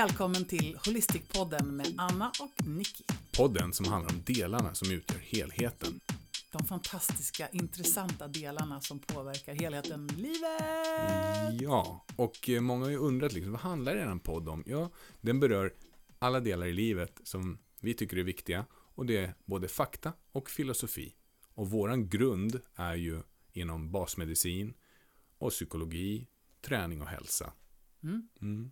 Välkommen till Holistic-podden med Anna och Nicky. Podden som handlar om delarna som utgör helheten. De fantastiska, intressanta delarna som påverkar helheten livet. Ja, och eh, många har ju undrat liksom, vad handlar er podd om? Ja, den berör alla delar i livet som vi tycker är viktiga och det är både fakta och filosofi. Och våran grund är ju inom basmedicin och psykologi, träning och hälsa. Mm. Mm.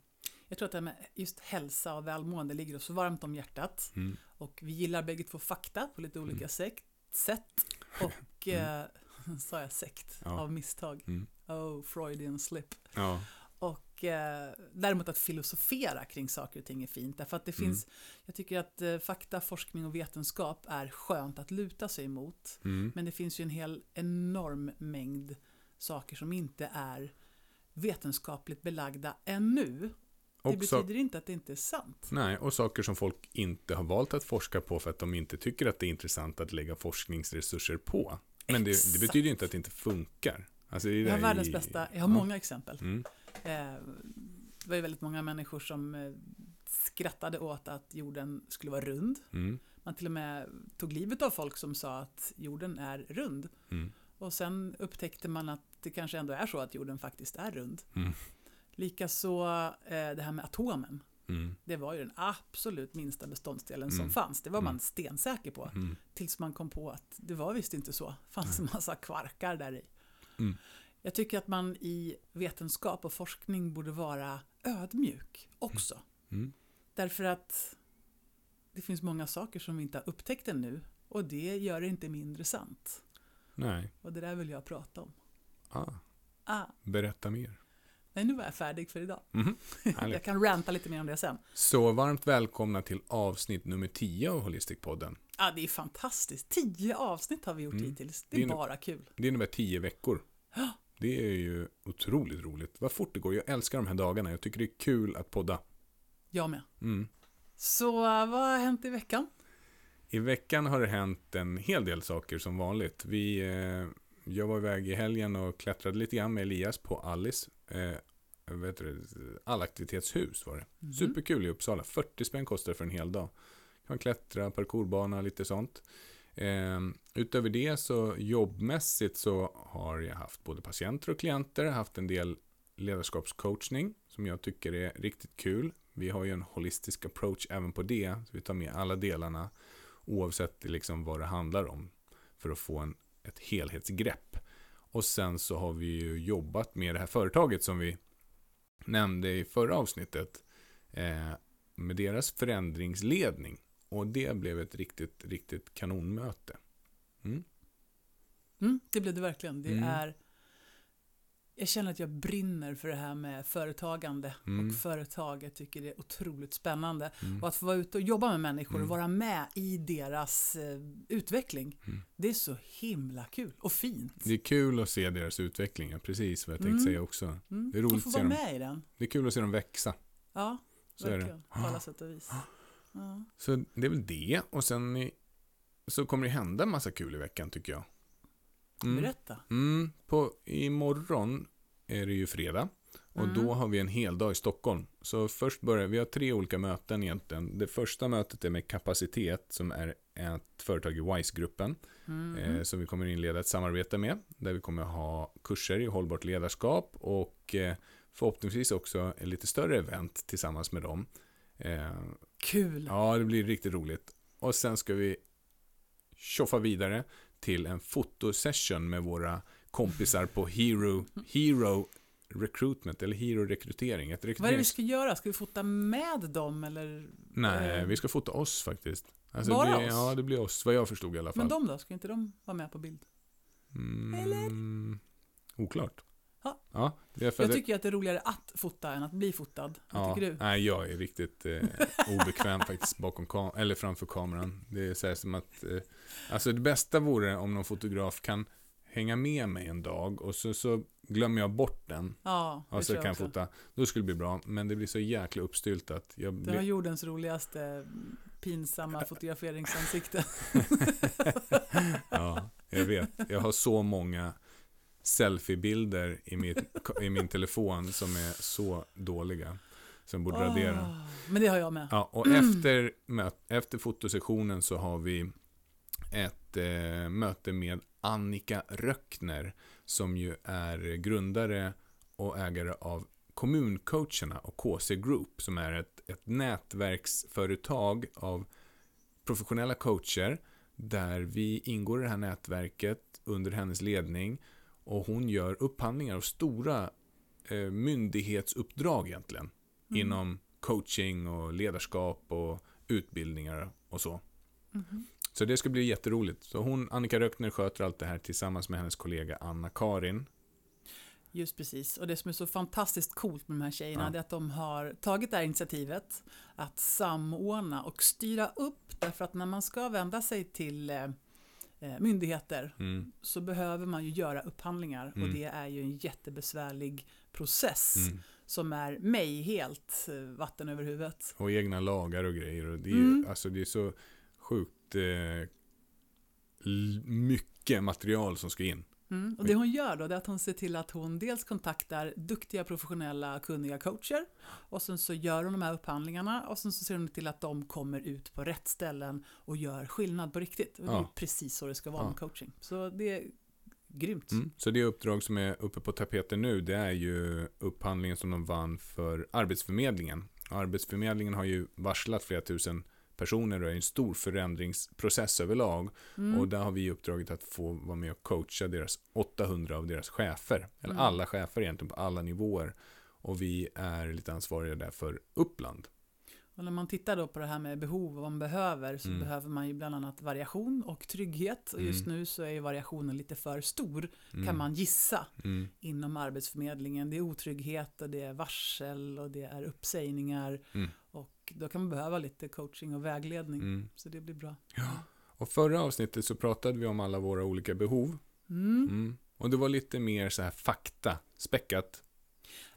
Jag tror att det här med just hälsa och välmående ligger oss varmt om hjärtat. Mm. Och vi gillar bägge två fakta på lite olika sekt, sätt. Och, eh, sa jag sekt Ja. av misstag? Mm. Oh, Freudian slip. Ja, Och eh, däremot att filosofera kring saker och ting är fint. Därför att det finns, jag tycker att eh, fakta, forskning och vetenskap är skönt att luta sig emot. mm. Men det finns ju en hel enorm mängd saker som inte är vetenskapligt belagda ännu. Det Och så- betyder inte att det inte är sant. Nej, och saker som folk inte har valt att forska på för att de inte tycker att det är intressant att lägga forskningsresurser på. Men det, det betyder inte att det inte funkar. Alltså, det Jag har världens i- bästa, jag har Ja. många exempel. Mm. Eh, det var ju väldigt många människor som eh, skrattade åt att jorden skulle vara rund. Mm. Man till och med tog livet av folk som sa att jorden är rund. Mm. Och sen upptäckte man att det kanske ändå är så att jorden faktiskt är rund. Likaså eh, det här med atomen. Mm. Det var ju den absolut minsta beståndsdelen som Mm. fanns. Det var man Mm. stensäker på. Mm. Tills man kom på att det var visst inte så. Det fanns en massa kvarkar där i. Mm. Jag tycker att man i vetenskap och forskning borde vara ödmjuk också. Mm. Därför att det finns många saker som vi inte har upptäckt ännu. Och det gör det inte mindre sant. Nej, Och det där vill jag prata om. ah, Ah, berätta mer. Nej, nu var jag färdig för idag. Mhm. Jag kan ranta lite mer om det sen. Så varmt välkomna till avsnitt nummer 10 av Holistic-podden. Ah, det är fantastiskt. Tio avsnitt har vi gjort Mm. hittills. Det Det är är nu- bara kul. Det innebär 10 veckor. Ja. Det är ju otroligt roligt. Vad fort det går. Jag älskar de här dagarna. Jag tycker det är kul att podda. Jag med. Mm. Så vad har hänt i veckan? I veckan har det hänt en hel del saker som vanligt. Vi, eh, jag var iväg i helgen och klättrade lite grann med Elias på Alice. Eh, vad heter det? Allaktivitetshus var det. Mhm. Superkul i Uppsala. 40 spänn kostar för en hel dag. Kan klättra, parkourbana, lite sånt. Eh, utöver det så jobbmässigt så har jag haft både patienter och klienter, haft en del ledarskapscoachning som jag tycker är riktigt kul. Vi har ju en holistisk approach även på det, så vi tar med alla delarna oavsett liksom vad det handlar om för att få en, ett helhetsgrepp. Och sen så har vi ju jobbat med det här företaget som vi nämnde i förra avsnittet eh, med deras förändringsledning. Och det blev ett riktigt, riktigt kanonmöte. Mm. Mm, det blev det verkligen. Det Mm. är... Jag känner att jag brinner för det här med företagande Mm. och företaget tycker det är otroligt spännande. Mm. Och att få vara ute och jobba med människor Mm. och vara med i deras eh, utveckling. Mm. Det är så himla kul och fint. Det är kul att se deras utveckling, ja, precis vad jag tänkte Mm. säga också. Mm. det är roligt att se vara dem. med i den. Det är kul att se dem växa. Ja, Så är det. verkligen. På alla sätt och vis. Ja. Så det är väl det. Och sen så kommer det hända en massa kul i veckan tycker jag. Mm. Berätta. Mm, på, imorgon är det ju fredag. Och Mm. då har vi en hel dag i Stockholm. Så först börjar vi har tre olika möten egentligen. Det första mötet är med kapacitet som är ett företag i WISE-gruppen. Mm. Eh, som vi kommer inleda ett samarbete med. Där vi kommer ha kurser i hållbart ledarskap och eh, förhoppningsvis också ett lite större event tillsammans med dem. Eh, Kul. Ja, det blir riktigt roligt. Och sen ska vi tjoffa vidare till en fotosession med våra kompisar på Hero, Hero Recruitment, eller Hero Rekrytering. Ett Vad är det vi rekryterings... ska göra? Ska vi fota med dem eller? Nej, eh, vi ska fota oss faktiskt. Alltså, Bara det oss? Ja, det blir oss, vad jag förstod i alla fall. Men de då? Ska inte de vara med på bild? Mm, Oklart. Ja. Ja, Jag tycker att det är roligare att fota än att bli fotad. Vad Ja, tycker du? Nej, jag är riktigt eh, obekväm faktiskt bakom kam- eller framför kameran. Det är så här som att, eh, alltså det bästa vore om någon fotograf kan hänga med mig en dag och så, så glömmer jag bort den. Ja, det Och så kan jag fota. Då skulle det bli bra, men det blir så jäkla uppstyltat. Jag Det har jordens roligaste pinsamma fotograferingsansikte. ja, jag vet. Jag har så många selfiebilder i, mitt, i min telefon som är så dåliga. som borde radera. Åh, men det har jag med. Ja, och efter, möt, efter fotosessionen så har vi ett eh, möte med Annika Röckner som ju är grundare och ägare av Kommuncoacherna och KC Group som är ett, ett nätverksföretag av professionella coacher där vi ingår i det här nätverket under hennes ledning och hon gör upphandlingar av stora eh, myndighetsuppdrag egentligen Mm. inom coaching och ledarskap och utbildningar och så. Mhm. Så det ska bli jätteroligt. Så hon, Annika Röckner, sköter allt det här tillsammans med hennes kollega Anna-Karin. Just precis. Och det som är så fantastiskt coolt med de här tjejerna Ja. är att de har tagit det här initiativet att samordna och styra upp. Därför att när man ska vända sig till eh, myndigheter Mm, så behöver man ju göra upphandlingar och Mm. det är ju en jättebesvärlig process mm. som är mig helt eh, vatten över huvudet. Och egna lagar och grejer. Och det, är, Mm. alltså, det är så sjukt eh, mycket material som ska in. Mm. Och det hon gör då är att hon ser till att hon dels kontaktar duktiga, professionella, kunniga coacher och sen så gör hon de här upphandlingarna och sen så ser hon till att de kommer ut på rätt ställen och gör skillnad på riktigt. Och det är Ja. precis så det ska vara Ja. med coaching. Så det är grymt. Mm. Så det uppdrag som är uppe på tapeten nu, det är ju upphandlingen som de vann för Arbetsförmedlingen. Arbetsförmedlingen har ju varslat flera tusen personer och är en stor förändringsprocess överlag. Mm. Och där har vi uppdraget att få vara med och coacha deras 800 av deras chefer. Eller Mm. alla chefer egentligen på alla nivåer. Och vi är lite ansvariga där för Uppland. Och när man tittar då på det här med behov och vad man behöver så Mm. behöver man ju bland annat variation och trygghet. Och just Mm. nu så är ju variationen lite för stor Mm. kan man gissa Mm. inom Arbetsförmedlingen. Det är otrygghet och det är varsel och det är uppsägningar. Mm. Och då kan man behöva lite coaching och vägledning. Mm. Så det blir bra. Och förra avsnittet så pratade vi om alla våra olika behov. Mm. Mm. Och det var lite mer så här fakta, späckat.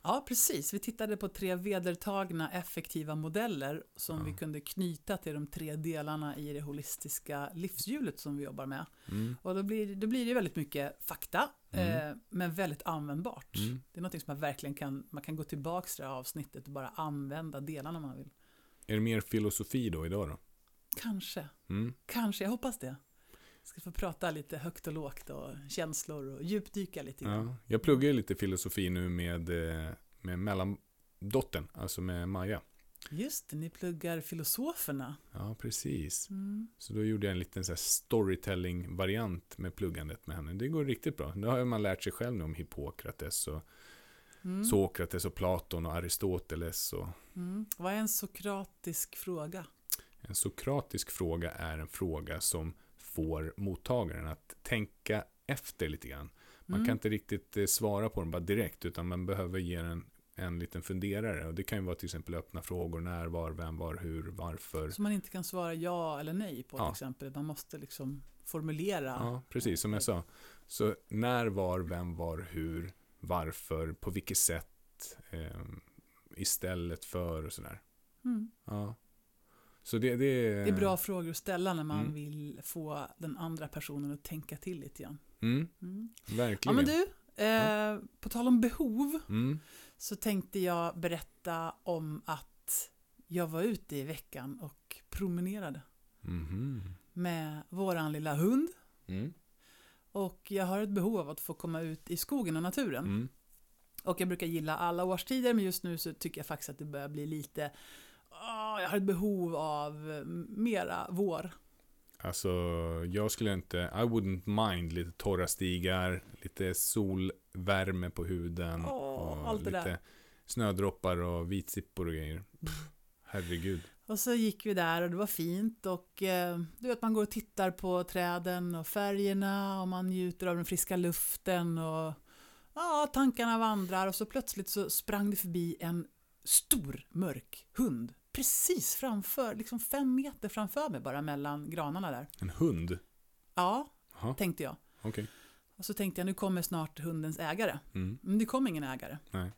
Ja, precis. Vi tittade på tre vedertagna effektiva modeller som Ja. vi kunde knyta till de tre delarna i det holistiska livshjulet som vi jobbar med. Mm. Och då blir, då blir det väldigt mycket fakta, Mm. eh, men väldigt användbart. Mm. Det är något som man verkligen kan, man kan gå tillbaka till det här avsnittet och bara använda delarna man vill. Är det mer filosofi då idag då? Kanske, Mm. kanske, jag hoppas det. Jag ska få prata lite högt och lågt och känslor och djupdyka lite grann. Ja. Jag pluggar ju lite filosofi nu med, eh, med mellandottern, alltså med Maja. Just det, ni pluggar filosoferna. Ja, precis. Mm. Så då gjorde jag en liten storytelling-variant med pluggandet med henne. Det går riktigt bra. Nu har man lärt sig själv nu om Hippokrates och Mm. Sokrates och Platon och Aristoteles. Och Mm. Vad är en sokratisk fråga? en sokratisk fråga är en fråga som får mottagaren att tänka efter lite grann. Man Mm. kan inte riktigt eh, svara på den bara direkt, utan man behöver ge den en liten funderare. Och det kan ju vara till exempel öppna frågor, när, var, vem, var, hur, varför. Som man inte kan svara ja eller nej på Ja. till exempel. Man måste liksom formulera. Ja, precis som jag sa. Så när, var, vem, var, hur, varför, på vilket sätt, eh, istället för och sådär. Mm. Ja. Så det, det, Det är bra frågor att ställa när man Mm. vill få den andra personen att tänka till lite grann. Mm, Mm. Ja verkligen. men du, eh, på tal om behov Mm, så tänkte jag berätta om att jag var ute i veckan och promenerade mhm. med våran lilla hund. Mm, Och jag har ett behov av att få komma ut i skogen och naturen. mm. Och jag brukar gilla alla årstider men just nu så tycker jag faktiskt att det börjar bli lite ah, jag har ett behov av mera vår. Alltså, jag skulle inte, I wouldn't mind lite torra stigar, lite solvärme på huden Åh, och allt det lite där. snödroppar och vitsippor och grejer. Pff, herregud. Och så gick vi där och det var fint och eh, du vet man går och tittar på träden och färgerna och man njuter av den friska luften och ja, tankarna vandrar och så plötsligt så sprang det förbi en stor mörk hund precis framför, liksom fem meter framför mig bara mellan granarna där. En hund? Ja, Jaha, tänkte jag. okej. Och så tänkte jag nu kommer snart hundens ägare. Mm. Men det kom ingen ägare. Nej.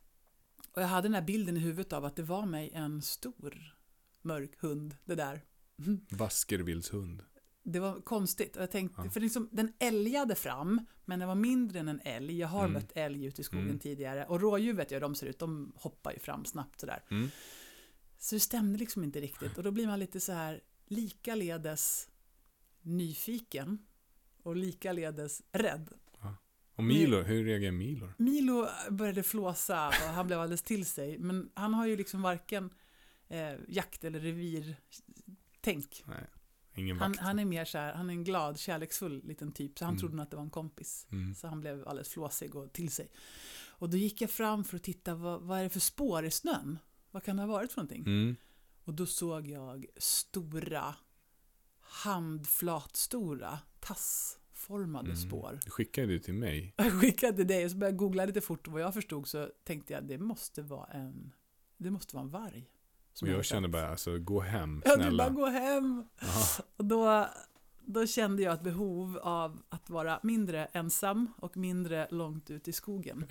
Och jag hade den här bilden i huvudet av att det var mig en stor mörk hund, det där. Vaskervildshund. Det var konstigt. Jag tänkte, Ja. för liksom, den älgade fram, men den var mindre än en älg. Jag har Mm. mött älg ute i skogen Mm. tidigare. Och rådjur vet jag hur de ser ut, de hoppar ju fram snabbt sådär. Mm. Så det stämde liksom inte riktigt. Och då blir man lite så här likaledes nyfiken och likaledes rädd. Och Milo, hur reagerar Milo? Milo började flåsa och han blev alldeles till sig. Men han har ju liksom varken eh, jakt eller revirtänk. Han, han är mer så här, han är en glad, kärleksfull liten typ. Så han Mm. trodde nog att det var en kompis. Mm. Så han blev alldeles flåsig och till sig. Och då gick jag fram för att titta, vad, vad är det för spår i snön? Vad kan det ha varit för någonting? Mm. Och då såg jag stora, handflatstora, tassformade Mm. spår. Du skickade det till mig. Jag skickade dig och så började jag googla lite fort och vad jag förstod så tänkte jag det måste vara en, det måste vara en varg. Och jag kände bara, alltså gå hem, Ja, du bara snälla. gå hem. Jaha. Och då, då kände jag ett behov av att vara mindre ensam och mindre långt ut i skogen.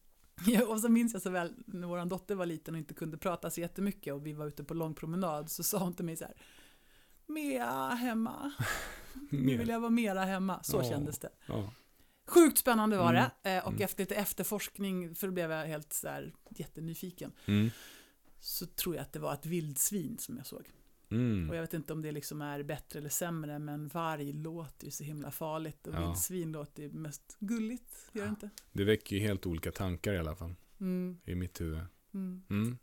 Och så minns jag så väl när vår dotter var liten och inte kunde prata så jättemycket och vi var ute på lång promenad så sa hon till mig så här Mera hemma. Nu vill jag vara mera hemma. Så Ja. kändes det. Ja. Sjukt spännande var Mm. det. eh, Och Mm. efter lite efterforskning, för då blev jag helt så här jättenyfiken, Mm. Så tror jag att det var ett vildsvin som jag såg. Mm. Och jag vet inte om det liksom är bättre eller sämre, men varg låter ju så himla farligt och Ja. vildsvin låter ju mest gulligt, gör det inte? Det väcker ju helt olika tankar i alla fall, Mm, i mitt huvud. mm. Mm.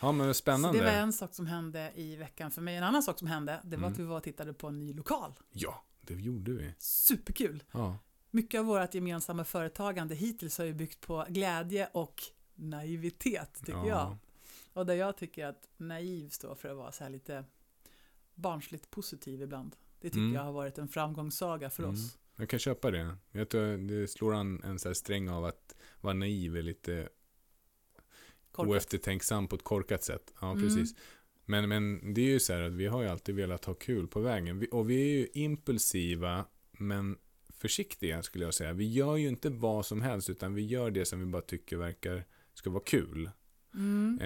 Ja, men Så spännande. det var en sak som hände i veckan för mig. En annan sak som hände, det var Mm. att vi var och tittade på en ny lokal. Ja, det gjorde vi. Superkul! Ja. Mycket av vårt gemensamma företagande hittills har ju byggt på glädje och naivitet, tycker ja. jag. Och där jag tycker att naiv står för att vara så här lite barnsligt positiv ibland. Det tycker Mm. jag har varit en framgångssaga för Mm. oss. Jag kan köpa det. Jag tror det slår an en så här sträng av att vara naiv är lite Korkat. oeftertänksam på ett korkat sätt. Ja, Mm. precis. Men, men det är ju så här att vi har ju alltid velat ha kul på vägen. Vi, och vi är ju impulsiva, men försiktiga skulle jag säga. Vi gör ju inte vad som helst, utan vi gör det som vi bara tycker verkar ska vara kul. Mm.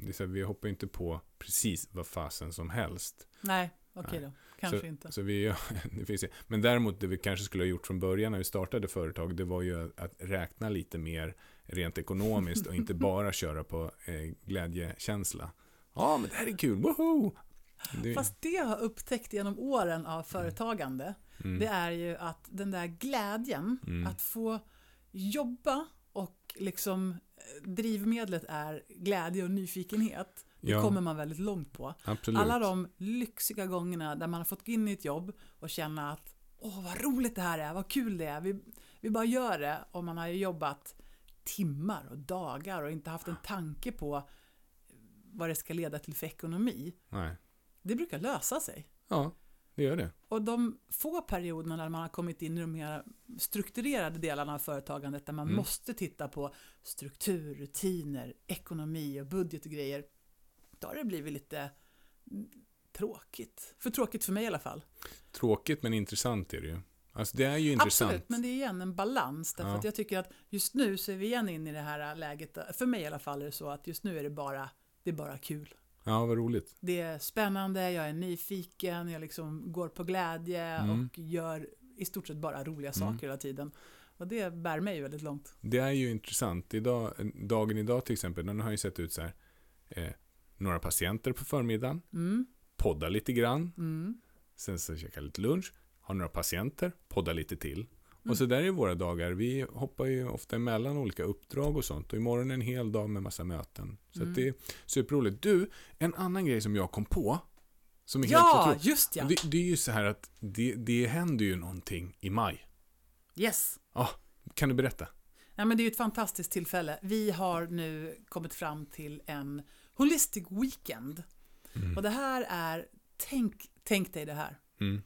Det är så här, vi hoppar inte på precis vad fasen som helst. Nej, okej Nej. då. Kanske så, inte. Så vi, det finns, men däremot det vi kanske skulle ha gjort från början när vi startade företag, det var ju att räkna lite mer rent ekonomiskt och inte bara köra på eh, glädjekänsla. Ja, men det här är kul, woho! Det, Fast det jag har upptäckt genom åren av företagande, mm, det är ju att den där glädjen, Mm. att få jobba och liksom eh, drivmedlet är glädje och nyfikenhet, det Ja. kommer man väldigt långt på. absolut. Alla de lyxiga gångerna där man har fått gå in i ett jobb och känna att åh vad roligt det här är, vad kul det är, vi, vi bara gör det och man har jobbat timmar och dagar och inte haft en tanke på vad det ska leda till för ekonomi. Nej. Det brukar lösa sig. Ja, det gör det. Och de få perioderna när man har kommit in i de mer strukturerade delarna av företagandet där man Mm. måste titta på struktur, rutiner, ekonomi och budget och grejer. Då har det blivit lite tråkigt. För tråkigt för mig i alla fall. Tråkigt men intressant är det ju. Alltså det är ju intressant. Absolut, men det är igen en balans. Därför Ja. att jag tycker att just nu så är vi igen inne i det här läget. För mig i alla fall är det så att just nu är det bara, det är bara kul. Ja, vad roligt. Det är spännande, jag är nyfiken, jag liksom går på glädje Mm. och gör i stort sett bara roliga Mm. saker hela tiden. Och det bär mig väldigt långt. Det är ju intressant. Idag, dagen idag till exempel, den har ju sett ut så här. Eh, några patienter på förmiddagen, Mm, podda lite grann, mm, sen så käka lite lunch, ha några patienter, podda lite till. Mm. Och så där är våra dagar. Vi hoppar ju ofta emellan olika uppdrag och sånt. Och imorgon är en hel dag med massa möten. Så Mm. det är superroligt. Du, en annan grej som jag kom på. Som är helt Ja, otroligt. just ja! Det, det är ju så här att det, det händer ju någonting i maj. Yes! Kan du berätta? Ja, men det är ju ett fantastiskt tillfälle. Vi har nu kommit fram till en Holistic Weekend. Mm. Och det här är, tänk, tänk dig det här. Mm.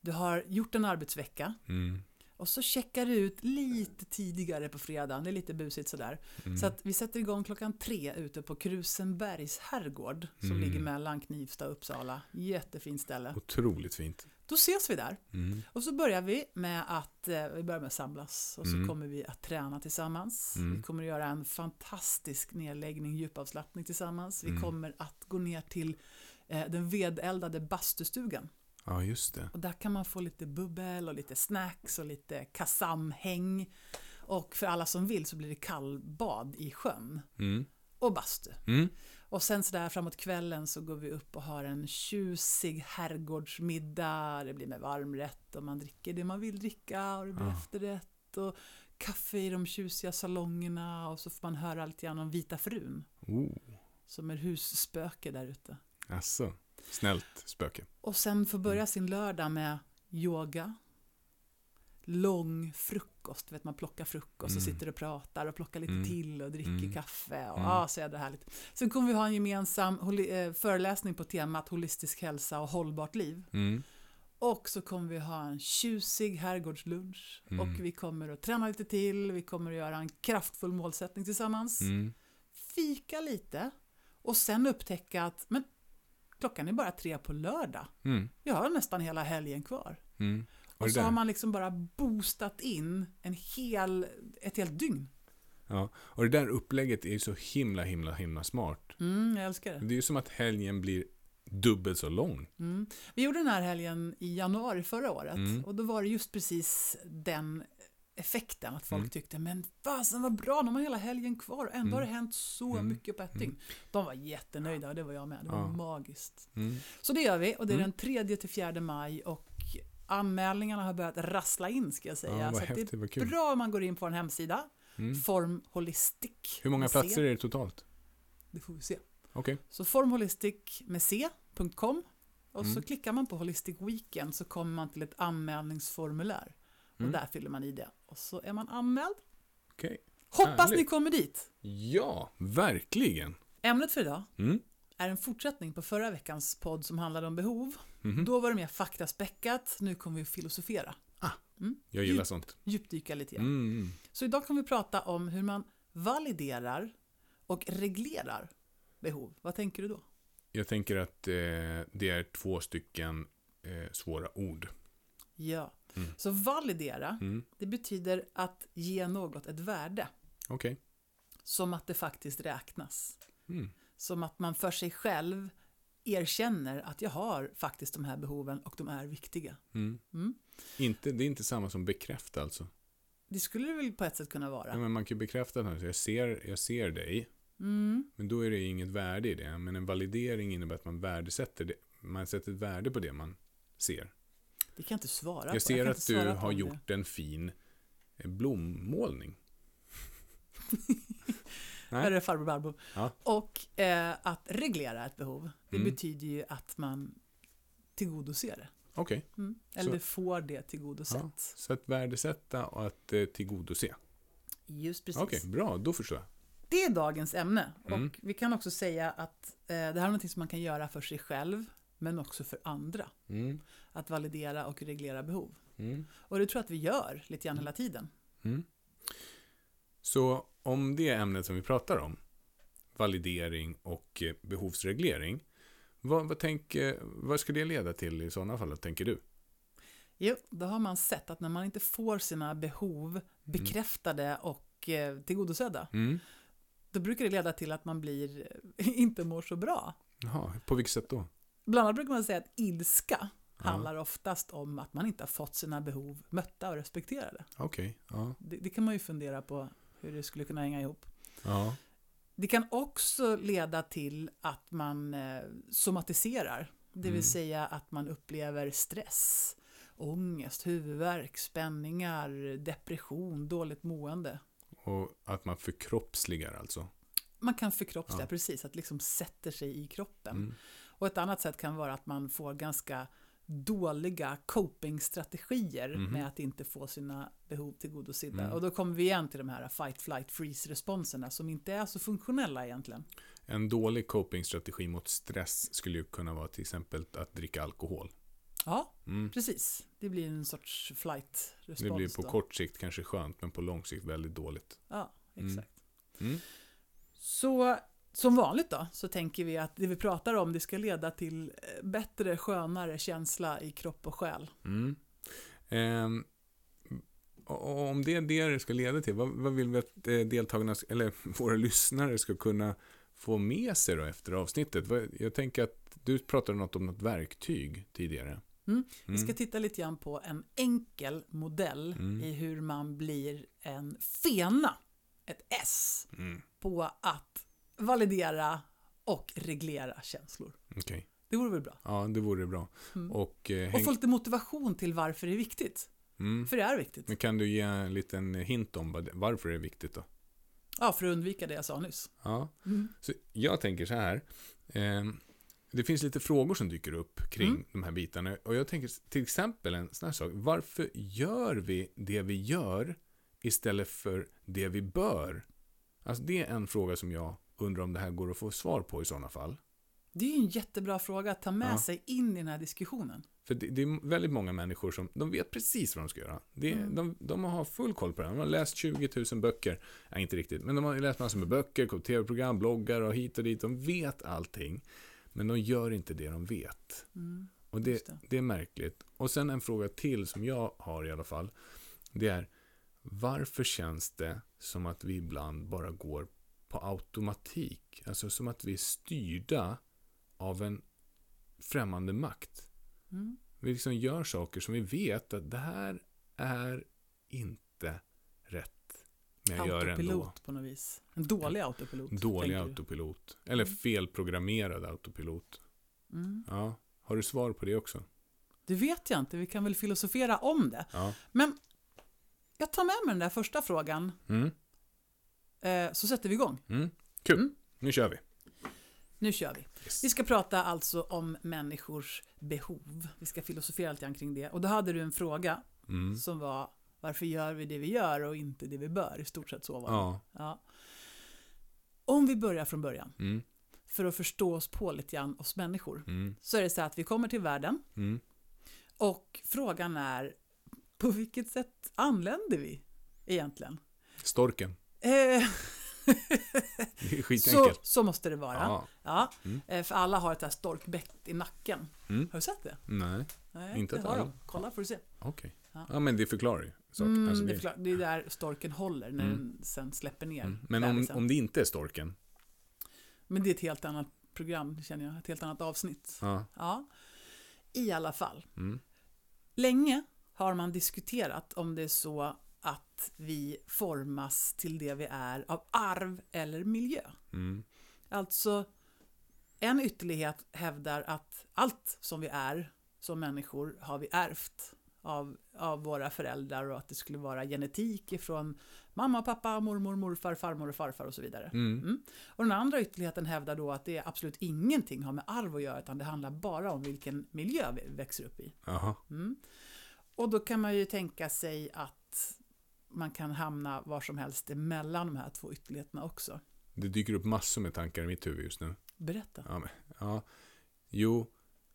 Du har gjort en arbetsvecka Mm. Och så checkar du ut lite tidigare på fredagen. Det är lite busigt sådär. Mm. Så att vi sätter igång klockan tre ute på Krusenbergs herrgård som Mm. ligger mellan Knivsta och Uppsala. Jättefint ställe. Otroligt fint. Då ses vi där. Mm. Och så börjar vi med att eh, vi börjar med att samlas och så Mm. kommer vi att träna tillsammans. Mm. Vi kommer att göra en fantastisk nedläggning, djupavslappning tillsammans. Vi Mm. kommer att gå ner till eh, den vedeldade bastustugan. Ja, just det. Och där kan man få lite bubbel och lite snacks och lite kasamhäng. Och för alla som vill så blir det kallbad i sjön Mm. och bastu. Mm. Och sen sådär framåt kvällen så går vi upp och har en tjusig herrgårdsmiddag. Det blir med varmrätt och man dricker det man vill dricka och det blir Ja. efterrätt. Och kaffe i de tjusiga salongerna och så får man höra lite grann om Vita frun Oh, som är husspöke där ute. alltså. Snällt spöke. Och sen få börja sin lördag med yoga. Lång frukost, vet man plockar frukost och Mm. sitter och pratar och plockar lite Mm. till och dricker Mm. kaffe. Och, Mm. ja, så jädra härligt. Sen kommer vi ha en gemensam eh, föreläsning på temat holistisk hälsa och hållbart liv. Mm. Och så kommer vi ha en tjusig herrgårdslunch. Mm. Och vi kommer att träna lite till, vi kommer att göra en kraftfull målsättning tillsammans. Mm. Fika lite och sen upptäcka att men, klockan är bara tre på lördag. Mm. Jag har nästan hela helgen kvar. Mm. Och så har man liksom bara boostat in en hel, ett helt dygn. Ja. Och det där upplägget är ju så himla, himla, himla smart. Mm, jag älskar det. Det är ju som att helgen blir dubbelt så lång. Mm. Vi gjorde den här helgen i januari förra året Mm. och då var det just precis den effekten att folk Mm. tyckte men fasen vad bra, de har hela helgen kvar och ändå Mm. har det hänt så Mm. mycket på ett dygn. De var jättenöjda och det var jag med, det var Ja. magiskt. Mm. Så det gör vi och det är Mm. den 3 till 4 maj och anmälningarna har börjat rassla in ska jag säga. Ja, så det häftigt, vad är kul. bra om man går in på en hemsida, Mm. Form Holistic. Hur många platser är det totalt? Det får vi se. Okej. Så formholistic med c.com och så Mm. klickar man på Holistic Weekend så kommer man till ett anmälningsformulär. Mm. Och där fyller man i det. Och så är man anmäld. Okej. Hoppas Härligt. ni kommer dit! Ja, verkligen. Ämnet för idag Mm. är en fortsättning på förra veckans podd som handlade om behov. Mhm. Då var det mer faktaspäckat, nu kommer vi att filosofera. Jag gillar sånt. Djupdyka lite grann. Mm. Så idag kommer vi prata om hur man validerar och reglerar behov. Vad tänker du då? Jag tänker att eh, det är två stycken eh, svåra ord. Ja, Mm. så validera, Mm. det betyder att ge något ett värde. Okej. Som att det faktiskt räknas. Mm. Som att man för sig själv erkänner att jag har faktiskt de här behoven och de är viktiga. Mm. Mm. Inte, det är inte samma som bekräfta alltså. Det skulle det väl på ett sätt kunna Ja, vara. men man kan ju bekräfta att jag ser, jag ser dig, Mm. men då är det inget värde i det. Men en validering innebär att man värdesätter det. Man sätter ett värde på det man ser. Det kan jag inte svara på. Jag ser kan att du har gjort en fin eh, blommålning. Nej. Det farbror Barbro. Ja. Och eh, att reglera ett behov, det Mm. betyder ju att man tillgodoser det. Okej, Mm. Eller Så- får det tillgodosett. Ja. så att värdesätta och att eh, tillgodose. Just precis. Okej, bra, då förstår jag. Det är dagens ämne. Mm. Och vi kan också säga att eh, det här är något som man kan göra för sig själv, men också för andra. Mm. Att validera och reglera behov. Mm. Och det tror jag att vi gör lite grann hela tiden. Mm. Så om det ämnet som vi pratar om, validering och eh, behovsreglering, vad, vad, tänker, vad ska det leda till i sådana fall, tänker du? Jo, då har man sett att när man inte får sina behov bekräftade och eh, tillgodosedda, Mm. då brukar det leda till att man blir, eh, inte mår så bra. Jaha, på vilket sätt då? Bland annat brukar man säga att ilska Ja. handlar oftast om att man inte har fått sina behov mötta och respekterade. Okej, ja. Det, det kan man ju fundera på hur det skulle kunna hänga ihop. ja. Det kan också leda till att man eh, somatiserar, det vill Mm. säga att man upplever stress, ångest, huvudvärk, spänningar, depression, dåligt mående. Och att man förkroppsligar alltså. Man kan förkroppsliga Ja. precis, att liksom sätter sig i kroppen. Mm. Och ett annat sätt kan vara att man får ganska dåliga copingstrategier Mhm. med att inte få sina behov tillgodosedda. Mm. Och då kommer vi igen till de här fight, flight, freeze-responserna som inte är så funktionella egentligen. En dålig copingstrategi mot stress skulle ju kunna vara till exempel att dricka alkohol. Ja, Mm. precis. Det blir en sorts flight-respons. Det blir på då. kort sikt kanske skönt, men på lång sikt väldigt dåligt. Ja, Mm. exakt. Mm. Så som vanligt då, så tänker vi att det vi pratar om, det ska leda till eh, bättre, skönare känsla i kropp och själ. Mm. Ehm, och om det är det det ska leda till, vad, vad vill vi att eh, deltagarna, eller våra lyssnare ska kunna få med sig då efter avsnittet? Jag tänker att du pratade något om något verktyg tidigare. Mm. Vi ska Mm. titta lite grann på en enkel modell Mm. i hur man blir en fena, ett S, Mm. på att validera och reglera känslor. Okej. Det vore väl bra? Ja, det vore bra. Mm. Och, eh, Och få lite motivation till varför det är viktigt. mm. För det är viktigt. Men kan du ge en liten hint om varför det är viktigt då? Ja, för att undvika det jag sa nyss. Ja, Mm. så jag tänker så här. Eh, det finns lite frågor som dyker upp kring Mm. de här bitarna. Och jag tänker till exempel en sån här sak. Varför gör vi det vi gör istället för det vi bör? Alltså det är en fråga som jag undrar om det här går att få svar på i sådana fall. Det är ju en jättebra fråga att ta med Ja. sig in i den här diskussionen. För det, det är väldigt många människor som de vet precis vad de ska göra. Det, Mm. de, de har full koll på det. De har läst 20 000 böcker. Nej, inte riktigt. Men de har läst massor med böcker, tv-program, bloggar och hit och dit. De vet allting. Men de gör inte det de vet. Mm. Och det, det. det är märkligt. Och sen en fråga till som jag har i alla fall. Det är varför känns det som att vi ibland bara går på automatik? Alltså som att vi är styrda av en främmande makt. Mm. Vi liksom gör saker som vi vet att det här är inte rätt. Men jag gör det ändå. Autopilot på något vis. En dålig autopilot. Dålig tänker du. autopilot. Eller Mm. felprogrammerad autopilot. Mm. Ja. Har du svar på det också? Det vet jag inte, vi kan väl filosofera om det. Ja. Men jag tar med mig den där första frågan, Mm. Eh, så sätter vi igång. Mm. Kul. Mm. Nu kör vi. Nu kör vi. Yes. Vi ska prata alltså om människors behov. Vi ska filosofera lite grann kring det. Och då hade du en fråga Mm. som var varför gör vi det vi gör och inte det vi bör? I stort sett så var det. Ja. Ja. Om vi börjar från början, Mm. för att förstå oss på lite grann, oss människor, Mm. så är det så att vi kommer till världen Mm. och frågan är på vilket sätt anländer vi egentligen? Storken. Eh, så, så måste det vara. Ja. Ja, Mm. eh, för alla har ett här storkbett i nacken. Mm. Har du sett det? Nej, Nej, Inte det har de. Kolla får du se. okej. Ja. Ja. men det förklarar ju saken. Mm, Alltså, det, klart, det är där storken håller när Mm. den sen släpper ner Mm. Men om, om det inte är storken. Men det är ett helt annat program, känner jag. Ett helt annat avsnitt. Ja. Ja. I alla fall. Mm. Länge har man diskuterat om det är så att vi formas till det vi är av arv eller miljö. Mm. Alltså, en ytterlighet hävdar att allt som vi är som människor har vi ärvt av, av våra föräldrar och att det skulle vara genetik ifrån mamma, pappa, mormor, morfar, farmor och farfar och så vidare. Mm. Och den andra ytterligheten hävdar då att det absolut ingenting har med arv att göra utan det handlar bara om vilken miljö vi växer upp i. Mm. Och då kan man ju tänka sig att man kan hamna var som helst emellan de här två ytterligheterna också. Det dyker upp massor med tankar i mitt huvud just nu. Berätta. Ja, men, ja. Jo,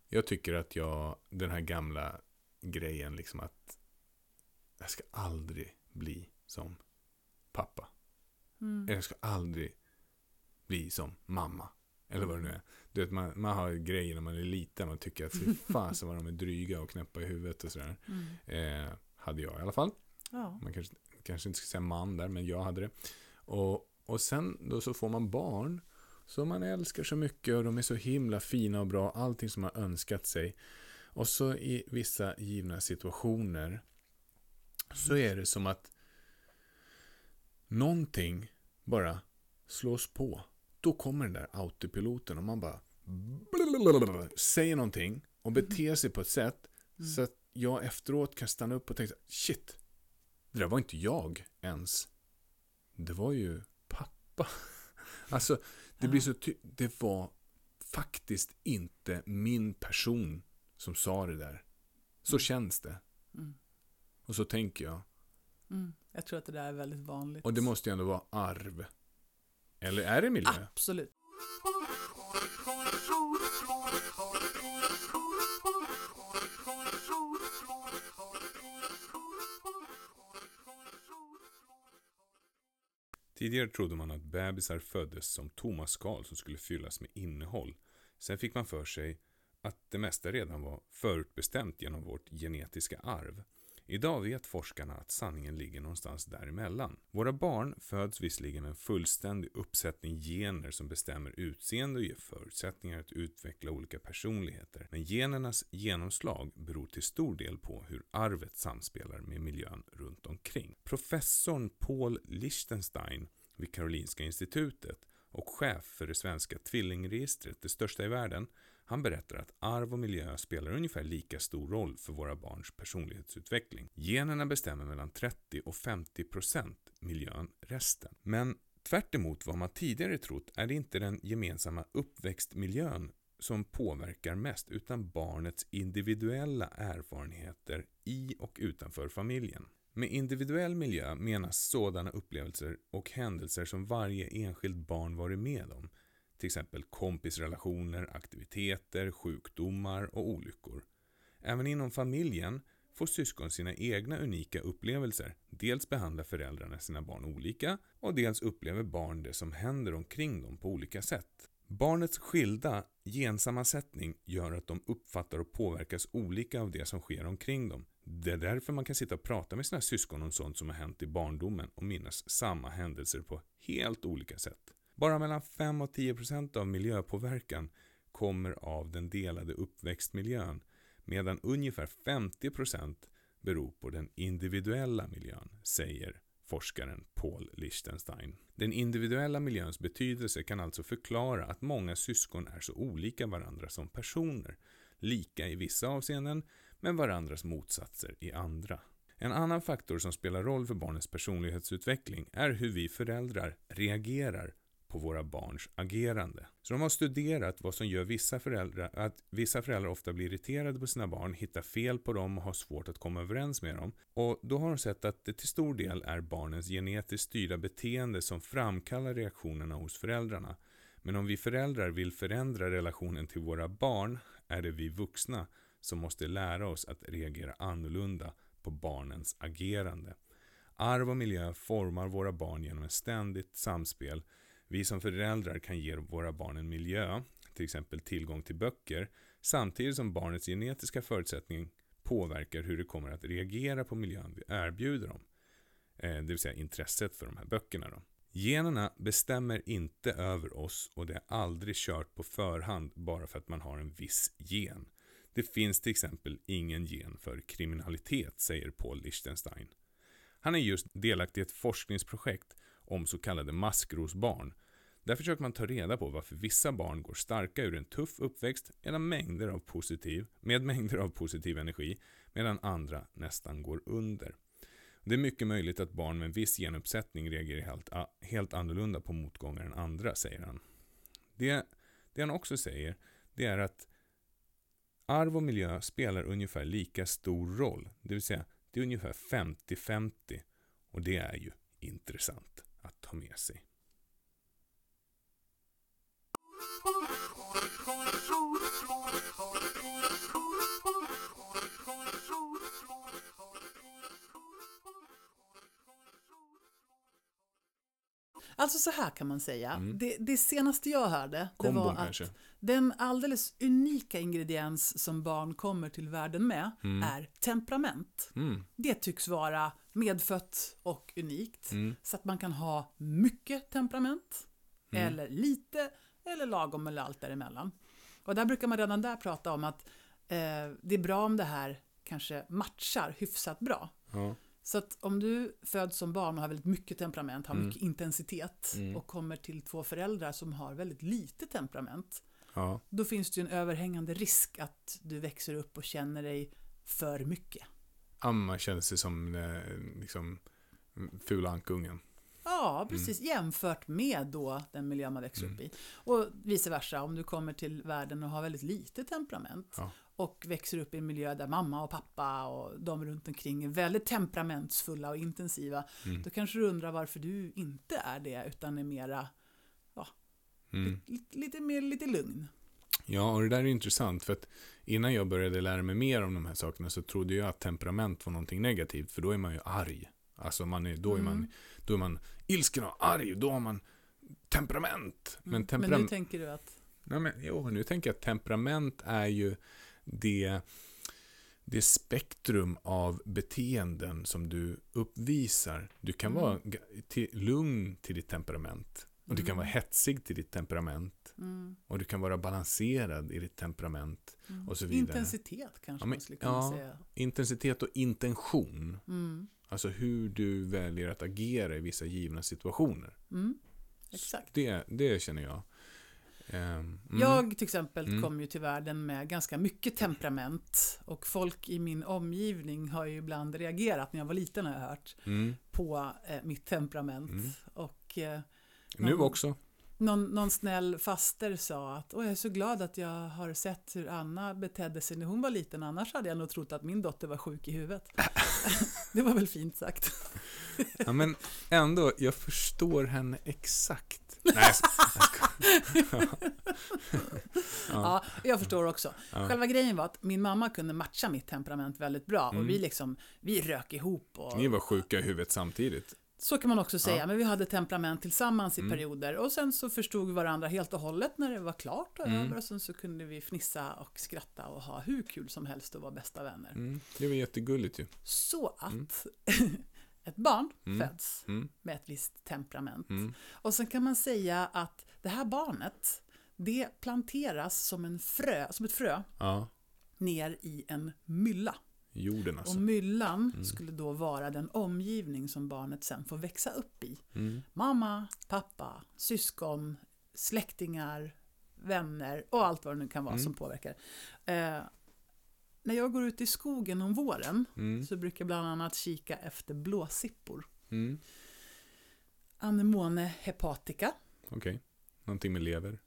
jag tycker att jag, den här gamla grejen liksom att jag ska aldrig bli som pappa. Mm. Jag ska aldrig bli som mamma. Eller vad det nu är. Du vet, man, man har grejer när man är liten. Man tycker att fy fasen vad de är dryga och knäppa i huvudet och sådär. Mm. Eh, hade jag i alla fall. Ja. Man kanske, kanske inte ska säga man där, men jag hade det. Och, och sen då så får man barn som man älskar så mycket och de är så himla fina och bra. Allting som man önskat sig. Och så i vissa givna situationer så är det som att någonting bara slås på. Då kommer den där autopiloten och man bara säger någonting och beter sig på ett sätt Mm. så att jag efteråt kan stanna upp och tänka shit, det där var inte jag ens. Det var ju pappa. Alltså, det blir så det var faktiskt inte min person som sa det där. Så känns det. Mm. Och så tänker jag. Mm. Jag tror att det där är väldigt vanligt. Och det måste ju ändå vara arv. Eller är det miljö? Absolut. Tidigare trodde man att bebisar föddes som tomma skal som skulle fyllas med innehåll. Sen fick man för sig att det mesta redan var förutbestämt genom vårt genetiska arv. Idag vet forskarna att sanningen ligger någonstans däremellan. Våra barn föds visserligen med en fullständig uppsättning gener som bestämmer utseende och ger förutsättningar att utveckla olika personligheter. Men genernas genomslag beror till stor del på hur arvet samspelar med miljön runt omkring. Professorn Paul Lichtenstein vid Karolinska institutet och chef för det svenska tvillingregistret, det största i världen, han berättar att arv och miljö spelar ungefär lika stor roll för våra barns personlighetsutveckling. Generna bestämmer mellan 30 och 50 procent, miljön resten. Men tvärt vad man tidigare trott är det inte den gemensamma uppväxtmiljön som påverkar mest utan barnets individuella erfarenheter i och utanför familjen. Med individuell miljö menas sådana upplevelser och händelser som varje enskilt barn varit med om, till exempel kompisrelationer, aktiviteter, sjukdomar och olyckor. Även inom familjen får syskon sina egna unika upplevelser. Dels behandlar föräldrarna sina barn olika och dels upplever barn det som händer omkring dem på olika sätt. Barnets skilda gensammansättning gör att de uppfattar och påverkas olika av det som sker omkring dem. Det är därför man kan sitta och prata med sina syskon om sånt som har hänt i barndomen och minnas samma händelser på helt olika sätt. Bara mellan 5 och 10 procent av miljöpåverkan kommer av den delade uppväxtmiljön medan ungefär 50 procent beror på den individuella miljön, säger forskaren Paul Lichtenstein. Den individuella miljöns betydelse kan alltså förklara att många syskon är så olika varandra som personer, lika i vissa avseenden, men varandras motsatser i andra. En annan faktor som spelar roll för barnens personlighetsutveckling är hur vi föräldrar reagerar på våra barns agerande. Så de har studerat vad som gör vissa föräldrar, att vissa föräldrar ofta blir irriterade på sina barn, hittar fel på dem och har svårt att komma överens med dem. Och då har de sett att det till stor del är barnens genetiskt styrda beteende som framkallar reaktionerna hos föräldrarna. Men om vi föräldrar vill förändra relationen till våra barn är det vi vuxna som måste lära oss att reagera annorlunda på barnens agerande. Arv och miljö formar våra barn genom ett ständigt samspel vi som föräldrar kan ge våra barn en miljö, till exempel tillgång till böcker, samtidigt som barnets genetiska förutsättning påverkar hur det kommer att reagera på miljön vi erbjuder dem. Eh, det vill säga intresset för de här böckerna. Då. Generna bestämmer inte över oss och det är aldrig kört på förhand bara för att man har en viss gen. Det finns till exempel ingen gen för kriminalitet, säger Paul Lichtenstein. Han är just delaktig i ett forskningsprojekt om så kallade maskrosbarn. Där försöker man ta reda på varför vissa barn går starka ur en tuff uppväxt medan mängder av positiv, med mängder av positiv energi medan andra nästan går under. Det är mycket möjligt att barn med en viss genuppsättning reagerar helt, helt annorlunda på motgångar än andra, säger han. Det, det han också säger, det är att arv och miljö spelar ungefär lika stor roll. Det vill säga, det är ungefär 50-50. Och det är ju intressant att ta med sig. Alltså så här kan man säga. Mm. Det, det, senaste jag hörde det var att kanske. den alldeles unika ingrediens som barn kommer till världen med mm. är temperament. Mm. Det tycks vara medfött och unikt. Mm. Så att man kan ha mycket temperament, mm. eller lite, eller lagom eller allt däremellan. Och där brukar man redan där prata om att eh, det är bra om det här kanske matchar hyfsat bra. Ja. Så att om du föds som barn och har väldigt mycket temperament, har Mm. mycket intensitet Mm. och kommer till två föräldrar som har väldigt lite temperament, Ja. då finns det ju en överhängande risk att du växer upp och känner dig för mycket. Man känner sig som eh, liksom, fula ankungen. Ja, precis. Jämfört med då den miljö man växer upp i. Och vice versa, om du kommer till världen och har väldigt lite temperament Ja. och växer upp i en miljö där mamma och pappa och de runt omkring är väldigt temperamentsfulla och intensiva, Mm. då kanske du undrar varför du inte är det, utan är mera, Mm. lite, lite mer lite lugn. Ja, och det där är intressant för att innan jag började lära mig mer om de här sakerna så trodde jag att temperament var någonting negativt för då är man ju arg. Alltså man är, då, är man, Mm. Då är man ilsken och arg, då har man temperament. Men, Mm. Men temperam- nu tänker du att, Nej, men, jo, nu tänker jag att temperament är ju det, det spektrum av beteenden som du uppvisar. Du kan Mm. vara till, lugn till ditt temperament. Och du kan Mm. vara hetsig till ditt temperament. mm, Och du kan vara balanserad i ditt temperament. mm. Och så vidare. intensitet kanske Ja, men- man skulle kunna ja. säga. Intensitet och intention. Mm. Alltså hur du väljer att agera i vissa givna situationer. Mm. exakt. Det, det känner jag. Ehm, mm. Jag till exempel Mm. kom ju till världen med ganska mycket temperament och folk i min omgivning har ju ibland reagerat när jag var liten har jag hört Mm. på eh, mitt temperament. Mm. Och eh, Nu någon- också. Någon, någon snäll faster sa att Åh, jag är så glad att jag har sett hur Anna betedde sig när hon var liten, annars hade jag nog trott att min dotter var sjuk i huvudet. det var väl fint sagt. Ja, men ändå, jag förstår henne exakt. Nej, skojar. Ja, jag förstår också. Ja. Själva grejen var att min mamma kunde matcha mitt temperament väldigt bra Mm. och vi liksom, vi rök ihop och Ni var sjuka i huvudet samtidigt. Så kan man också säga, Ja. men vi hade temperament tillsammans i Mm. perioder och sen så förstod vi varandra helt och hållet när det var klart och Mm. över och sen så kunde vi fnissa och skratta och ha hur kul som helst och vara bästa vänner. Mm. Det var jättegulligt ju. Så att Mm. ett barn Mm. föds Mm. med ett visst temperament. Och sen kan man säga att det här barnet, det planteras som, en frö, som ett frö Ja, ner i en mylla. Jorden alltså. Och myllan Mm. skulle då vara den omgivning som barnet sen får växa upp i. Mm. Mamma, pappa, syskon, släktingar, vänner och allt vad det nu kan vara Mm. som påverkar. Eh, när jag går ut i skogen om våren Mm. så brukar jag bland annat kika efter blåsippor. Mm. Anemone hepatica. Okej. Någonting med lever.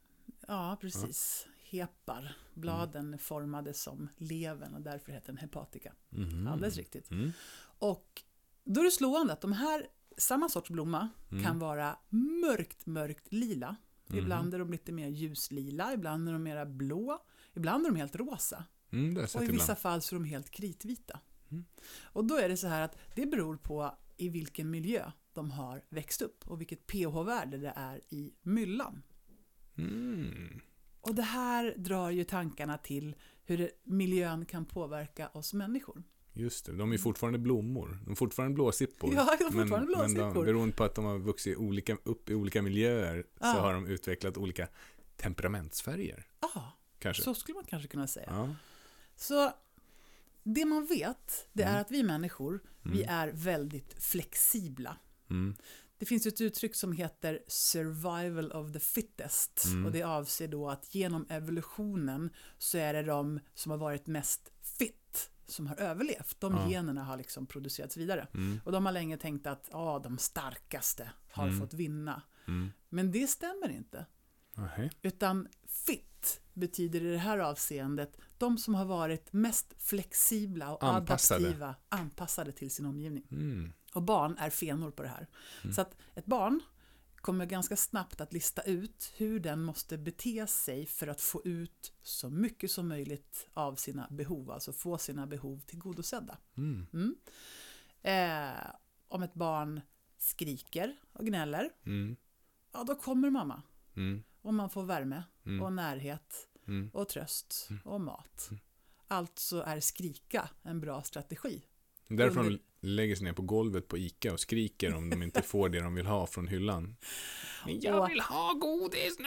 Ja, precis. Hepar. Bladen är formade som levern och därför heter den hepatica. Mhm. Alldeles riktigt. Mm. Och då är det slående att de här, samma sorts blomma Mm. kan vara mörkt, mörkt lila. Mhm. Ibland är de lite mer ljuslila, ibland är de mera blå, ibland är de helt rosa. Mm, Och i vissa ibland. fall så är de helt kritvita. Mm. Och då är det så här att det beror på i vilken miljö de har växt upp och vilket pH-värde det är i myllan. Mm. Och det här drar ju tankarna till hur miljön kan påverka oss människor. Just det, de är fortfarande blommor. De är fortfarande blåsippor. Ja, de är fortfarande men, Men de, beroende på att de har vuxit olika, upp i olika miljöer Ja. så har de utvecklat olika temperamentsfärger. Ja, Kanske. så skulle man kanske kunna säga. Ja. Så det man vet, det är Mm. att vi människor, vi Mm. är väldigt flexibla. Mm. Det finns ett uttryck som heter survival of the fittest Mm. och det avser då att genom evolutionen så är det de som har varit mest fit som har överlevt. De Ja. generna har liksom producerats vidare. Mm. Och de har länge tänkt att ja, de starkaste har Mm. fått vinna. Mm. Men det stämmer inte. Nähä. Utan fit betyder i det här avseendet de som har varit mest flexibla och Anpassade. adaptiva, anpassade till sin omgivning. Och barn är fenor på det här. Mm. Så att ett barn kommer ganska snabbt att lista ut hur den måste bete sig för att få ut så mycket som möjligt av sina behov, alltså få sina behov tillgodosedda. Mm. Mm. Eh, om ett barn skriker och gnäller, Mm. ja då kommer mamma. Mm. Och man får värme Mm. och närhet Mm. och tröst Mm. och mat. Alltså är skrika en bra strategi. Därför de lägger sig ner på golvet på Ica och skriker om de inte får det de vill ha från hyllan. Men jag vill ha godis nu!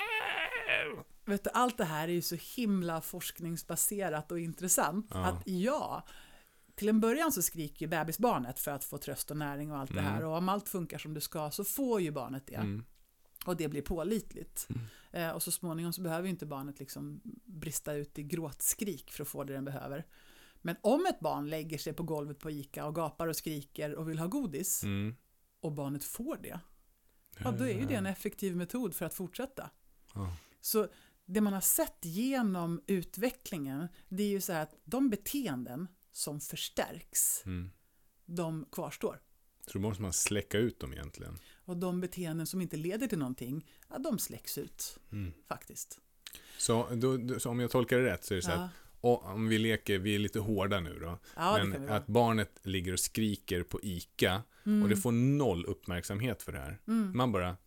Vet du, allt det här är ju så himla forskningsbaserat och intressant Ja. att ja, till en början så skriker ju bebisbarnet för att få tröst och näring och allt det här Mm. och om allt funkar som det ska så får ju barnet det Mm. och det blir pålitligt. Mm. Eh, och så småningom så behöver ju inte barnet liksom brista ut i gråtskrik för att få det den behöver. Men om ett barn lägger sig på golvet på ICA och gapar och skriker och vill ha godis Mm. och barnet får det, ja då är ju det en effektiv metod för att fortsätta. Ja. Så det man har sett genom utvecklingen, det är ju så här att de beteenden som förstärks, Mm. de kvarstår. Så då måste man släcka ut dem egentligen. Och de beteenden som inte leder till någonting, ja, de släcks ut Mm. faktiskt. Så, då, då, så om jag tolkar det rätt så är det så Ja, att och, om vi leker, vi är lite hårda nu då. ja men att barnet ligger och skriker på ICA Mm. och det får noll uppmärksamhet för det här. Mm. Man bara,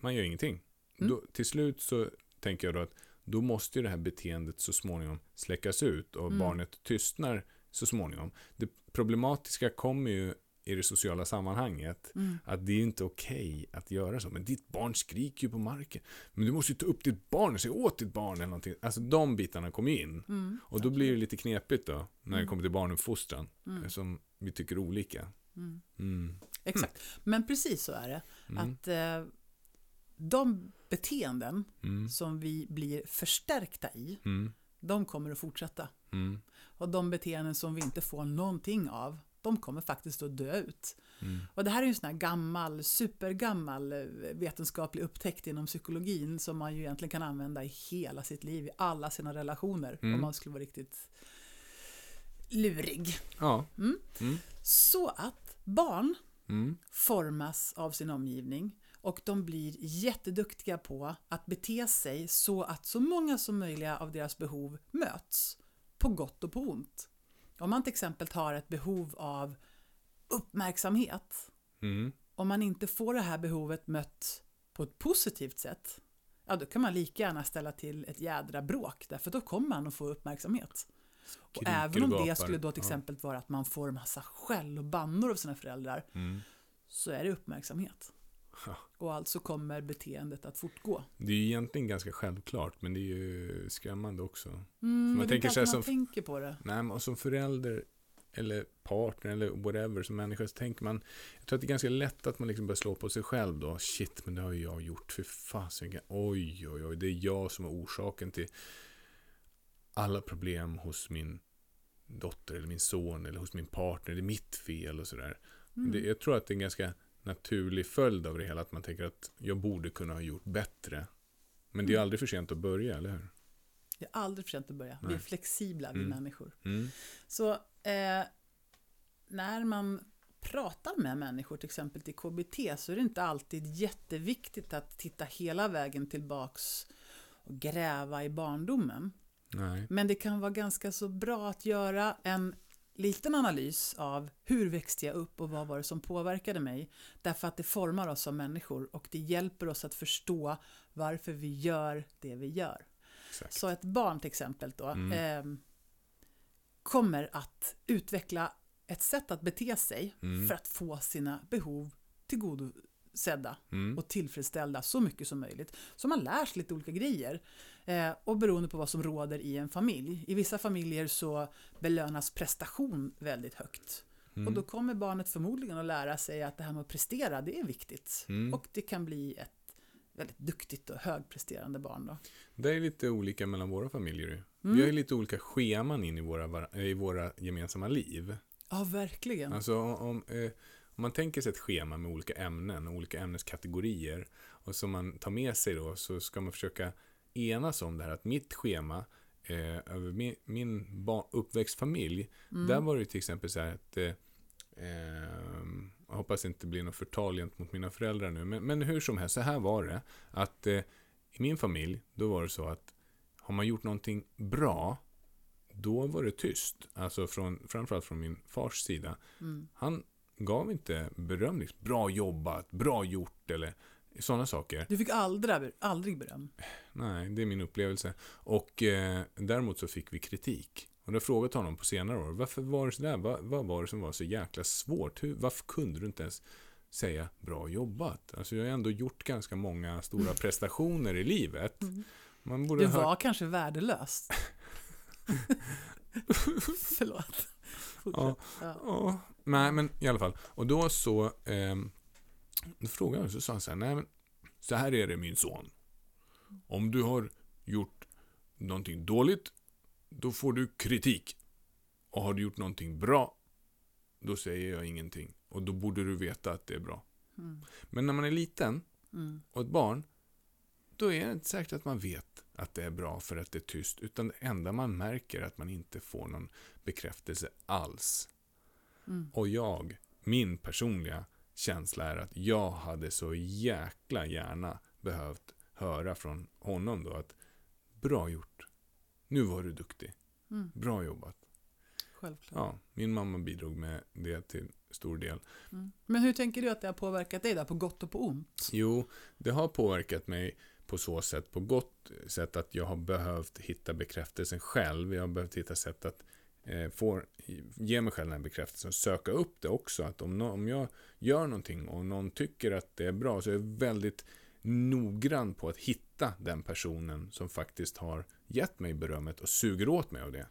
man gör ingenting. Mm. Då, till slut så tänker jag då att då måste ju det här beteendet så småningom släckas ut och Mm. barnet tystnar så småningom. Det problematiska kommer ju i det sociala sammanhanget Mm. att det är inte okej att göra så. Men ditt barn skriker ju på marken. Men du måste ju ta upp ditt barn och säga åt ditt barn eller någonting. Alltså de bitarna kommer ju in. Mm. Och då blir det lite knepigt då när det Mm. kommer till barnuppfostran. Mm. Som vi tycker olika. Mm. Mm. Exakt, men precis så är det. Att eh, de beteenden som vi blir förstärkta i, de kommer att fortsätta. Och de beteenden som vi inte får någonting av, de kommer faktiskt att dö ut. Mm. Och det här är ju en sån här gammal, supergammal eh, vetenskaplig upptäckt inom psykologin som man ju egentligen kan använda i hela sitt liv, i alla sina relationer, Mm. om man skulle vara riktigt lurig. Ja. Mm. Mm. Så att barn Mm. formas av sin omgivning och de blir jätteduktiga på att bete sig så att så många som möjliga av deras behov möts, på gott och på ont. Om man till exempel har ett behov av uppmärksamhet, Mm. om man inte får det här behovet mött på ett positivt sätt, ja då kan man lika gärna ställa till ett jädra bråk, därför då kommer man att få uppmärksamhet. Och Skriker även om och det skulle då till exempel vara att man får massa skäll och bannor av sina föräldrar, Mm. så är det uppmärksamhet. Ja. Och alltså kommer beteendet att fortgå. Det är ju egentligen ganska självklart, men det är ju skrämmande också. Mm, men det är tänker så här man som- tänker på det. Nej, men och som förälder eller partner eller whatever som människa så tänker man, jag tror att det är ganska lätt att man liksom börjar slå på sig själv då. Shit, men det har ju jag gjort. För fasiken, oj, oj, oj, det är jag som är orsaken till alla problem hos min dotter eller min son eller hos min partner. Det är mitt fel och sådär. Mm. Det, jag tror att det är ganska naturlig följd av det hela, att man tänker att jag borde kunna ha gjort bättre. Men det är Mm. aldrig för sent att börja, eller hur? Det är aldrig för sent att börja. Vi är Nej. flexibla, vi Mm. människor. Mm. Så eh, när man pratar med människor, till exempel till KBT, så är det inte alltid jätteviktigt att titta hela vägen tillbaks och gräva i barndomen. Nej. Men det kan vara ganska så bra att göra en liten analys av hur växte jag upp och vad var det som påverkade mig. Därför att det formar oss som människor och det hjälper oss att förstå varför vi gör det vi gör. Exakt. Så ett barn till exempel då Mm. eh, kommer att utveckla ett sätt att bete sig Mm. för att få sina behov tillgodosedda Mm. och tillfredsställda så mycket som möjligt. Så man lär sig lite olika grejer. Eh, och beroende på vad som råder i en familj. I vissa familjer så belönas prestation väldigt högt. Mm. Och då kommer barnet förmodligen att lära sig att det här med att prestera, det är viktigt. Mm. Och det kan bli ett väldigt duktigt och högpresterande barn då. Det är lite olika mellan våra familjer. Mm. Vi har ju lite olika scheman in i våra, i våra gemensamma liv. Ja, verkligen. Alltså om, eh, om man tänker sig ett schema med olika ämnen och olika ämneskategorier och som man tar med sig då så ska man försöka enas om det här att mitt schema eh, över min, min uppväxtfamilj, Mm. där var det till exempel så här att eh, ehm, jag hoppas inte det blir något förtal gentemot mina föräldrar nu, men, men hur som helst, så här var det. Att eh, i min familj, då var det så att har man gjort någonting bra, då var det tyst. Alltså från, framförallt från min fars sida. Mm. Han gav inte beröm. Liksom, bra jobbat, bra gjort eller sådana saker. Du fick aldrig, aldrig beröm. Nej, det är min upplevelse. Och eh, däremot så fick vi kritik. Och då har jag frågat honom på senare år, varför var det sådär? Vad, vad var det som var så jäkla svårt? Hur, varför kunde du inte ens säga bra jobbat? Alltså jag har ändå gjort ganska många stora prestationer i livet. Man borde Du var kanske värdelös. Förlåt. Ja. Ja, nej men i alla fall. Och då så, ehm, då frågade jag så sa han så här, nej men så här är det min son. Om du har gjort någonting dåligt, då får du kritik. Och har du gjort någonting bra, då säger jag ingenting. Och då borde du veta att det är bra. Mm. Men när man är liten Mm. och ett barn, då är det inte säkert att man vet att det är bra för att det är tyst. Utan det enda man märker är att man inte får någon bekräftelse alls. Mm. Och jag, min personliga känsla är att jag hade så jäkla gärna behövt höra från honom då att bra gjort. Nu var du duktig. Mm. Bra jobbat. Självklart. Ja, min mamma bidrog med det till stor del. Mm. Men hur tänker du att det har påverkat dig där, på gott och på ont? Jo, det har påverkat mig på så sätt, på gott sätt att jag har behövt hitta bekräftelsen själv. Jag har behövt hitta sätt att eh, få, ge mig själv den här bekräftelsen och söka upp det också. Att om, nå- om jag gör någonting och någon tycker att det är bra så är jag väldigt noggrann på att hitta den personen som faktiskt har gett mig berömmet och suger åt mig av det.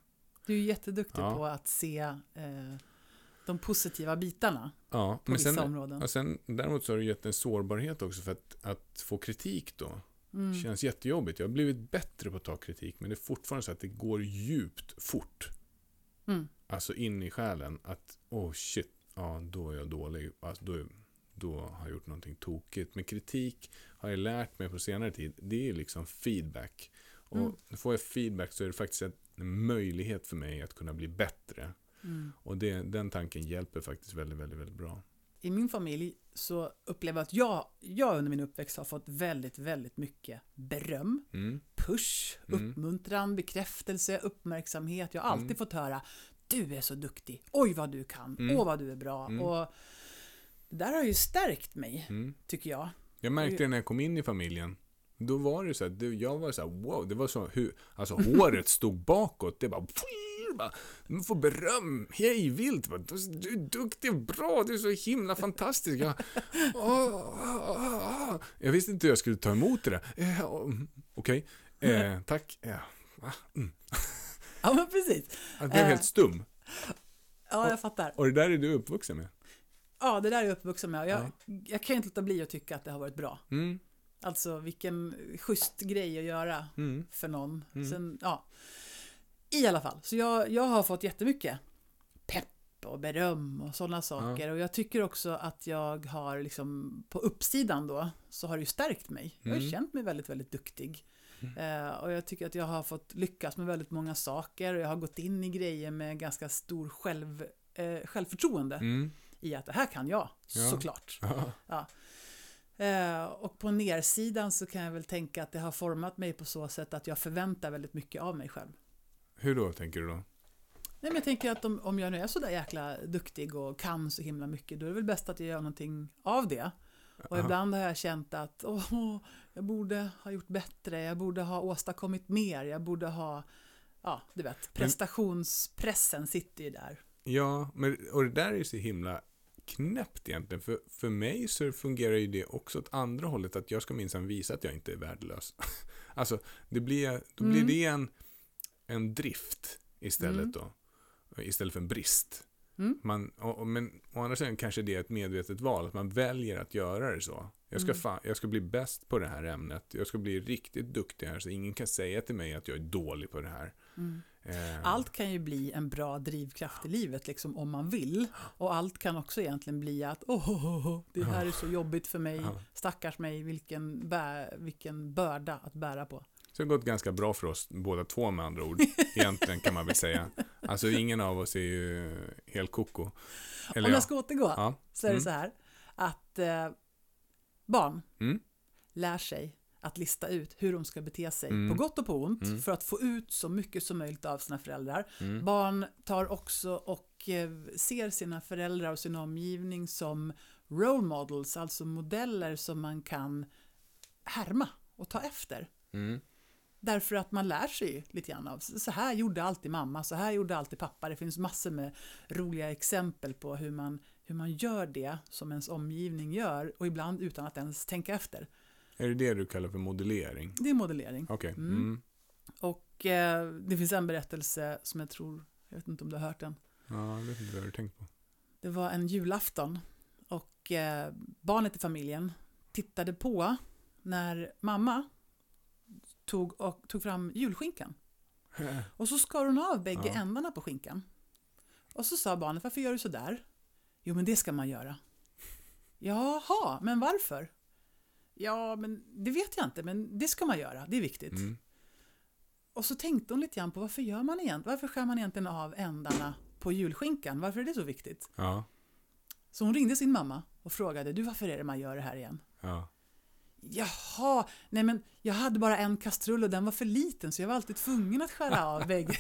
Du är jätteduktig Ja. på att se eh, de positiva bitarna Ja, på men vissa sen, områden. och sen, däremot så har det gett en sårbarhet också för att, att få kritik då. Mm. känns jättejobbigt. Jag har blivit bättre på att ta kritik, men det är fortfarande så att det går djupt fort. Mm. Alltså in i själen. Att, oh shit, ja då är jag dålig. Alltså, då, då har jag gjort någonting tokigt. Men kritik har jag lärt mig på senare tid. Det är liksom feedback. Och Mm. får jag feedback så är det faktiskt en möjlighet för mig att kunna bli bättre. Mm. Och det, den tanken hjälper faktiskt väldigt, väldigt, väldigt bra. I min familj så upplever jag att jag, jag under min uppväxt har fått väldigt, väldigt mycket beröm, Mm. push, Mm. uppmuntran, bekräftelse, uppmärksamhet. Jag har alltid Mm. fått höra du är så duktig, oj vad du kan, Mm. åh vad du är bra. Mm. Och det där har ju stärkt mig, Mm. tycker jag. Jag märkte det när jag kom in i familjen. Då var det så här, det- jag var så här, wow, det var så hur, alltså håret stod bakåt, det bara, bara man får beröm, hej vilt, du är duktig och bra, du är så himla fantastisk. Jag, åh, åh, åh. jag visste inte hur jag skulle ta emot det där. Eh, mm, Okej, eh, tack. Ja, va? mm. Ja, men precis. Jag blev Eh. helt stum. Ja, jag fattar. Och det där är du uppvuxen med. Ja, det där är jag uppvuxen med. och Jag, jag kan inte låta bli att tycka att det har varit bra. Mm, Alltså vilken schysst grej att göra mm, för någon. Mm. Sen, ja. I alla fall, så jag, jag har fått jättemycket pepp och beröm och sådana saker. Och jag tycker också att jag har liksom på uppsidan då så har det ju stärkt mig. Jag har Mm. känt mig väldigt, väldigt duktig. Eh, och jag tycker att jag har fått lyckas med väldigt många saker och jag har gått in i grejer med ganska stor själv, eh, självförtroende mm, i att det här kan jag, Ja. såklart. ja, Eh, och på nersidan så kan jag väl tänka att det har format mig på så sätt att jag förväntar väldigt mycket av mig själv. Hur då, tänker du då? Nej, men jag tänker att om, om jag nu är så där jäkla duktig och kan så himla mycket, då är det väl bäst att jag gör någonting av det. Och Ja. ibland har jag känt att åh, jag borde ha gjort bättre, jag borde ha åstadkommit mer, jag borde ha, ja, du vet, prestationspressen sitter ju där. Ja, men, och det där är ju så himla knäppt egentligen. För, för mig så fungerar ju det också åt andra hållet. Att jag ska minsann visa att jag inte är värdelös. alltså, det blir, då blir Mm. det en, en drift istället Mm. då. Istället för en brist. Mm. Man, och, men å andra sidan kanske det är ett medvetet val. Att man väljer att göra det så. Jag ska, Mm. fa, jag ska bli bäst på det här ämnet. Jag ska bli riktigt duktig här. Så ingen kan säga till mig att jag är dålig på det här. Mm. Eh, Allt kan ju bli en bra drivkraft i livet liksom, om man vill. Och allt kan också egentligen bli att åh, oh, oh, oh, det här är så jobbigt för mig, stackars mig, vilken, bä, vilken börda att bära på. Så det har gått ganska bra för oss båda två med andra ord. Egentligen kan man väl säga. Alltså ingen av oss är ju helt koko. Eller om ja. jag ska återgå ja. så är det Mm. så här att eh, barn Mm. lär sig att lista ut hur de ska bete sig Mm. på gott och på ont Mm. för att få ut så mycket som möjligt av sina föräldrar. Mm. Barn tar också och eh, ser sina föräldrar och sin omgivning som role models, alltså modeller som man kan härma och ta efter. Därför att man lär sig ju lite grann av, så här gjorde alltid mamma, så här gjorde alltid pappa. Det finns massor med roliga exempel på hur man, hur man gör det som ens omgivning gör och ibland utan att ens tänka efter. Är det det du kallar för modellering? Det är modellering. Okej. Mm. Mm. Och eh, det finns en berättelse som jag tror, jag vet inte om du har hört den. Ja, jag vet inte vad du tänkt på. Det var en julafton och eh, barnet i familjen tittade på när mamma tog, och, tog fram julskinkan. Och så skar hon av bägge Ja. ändarna på skinkan. Och så sa barnet, varför gör du så där? Jo, men det ska man göra. Jaha, men varför? Ja, men det vet jag inte, men det ska man göra, det är viktigt. Mm. Och så tänkte hon lite grann på varför gör man egentligen, varför skär man egentligen av ändarna på julskinkan? Varför är det så viktigt? Ja, Så hon ringde sin mamma och frågade, du varför är det man gör det här igen? ja. Jaha, nej men jag hade bara en kastrull och den var för liten så jag var alltid tvungen att skära av bägge.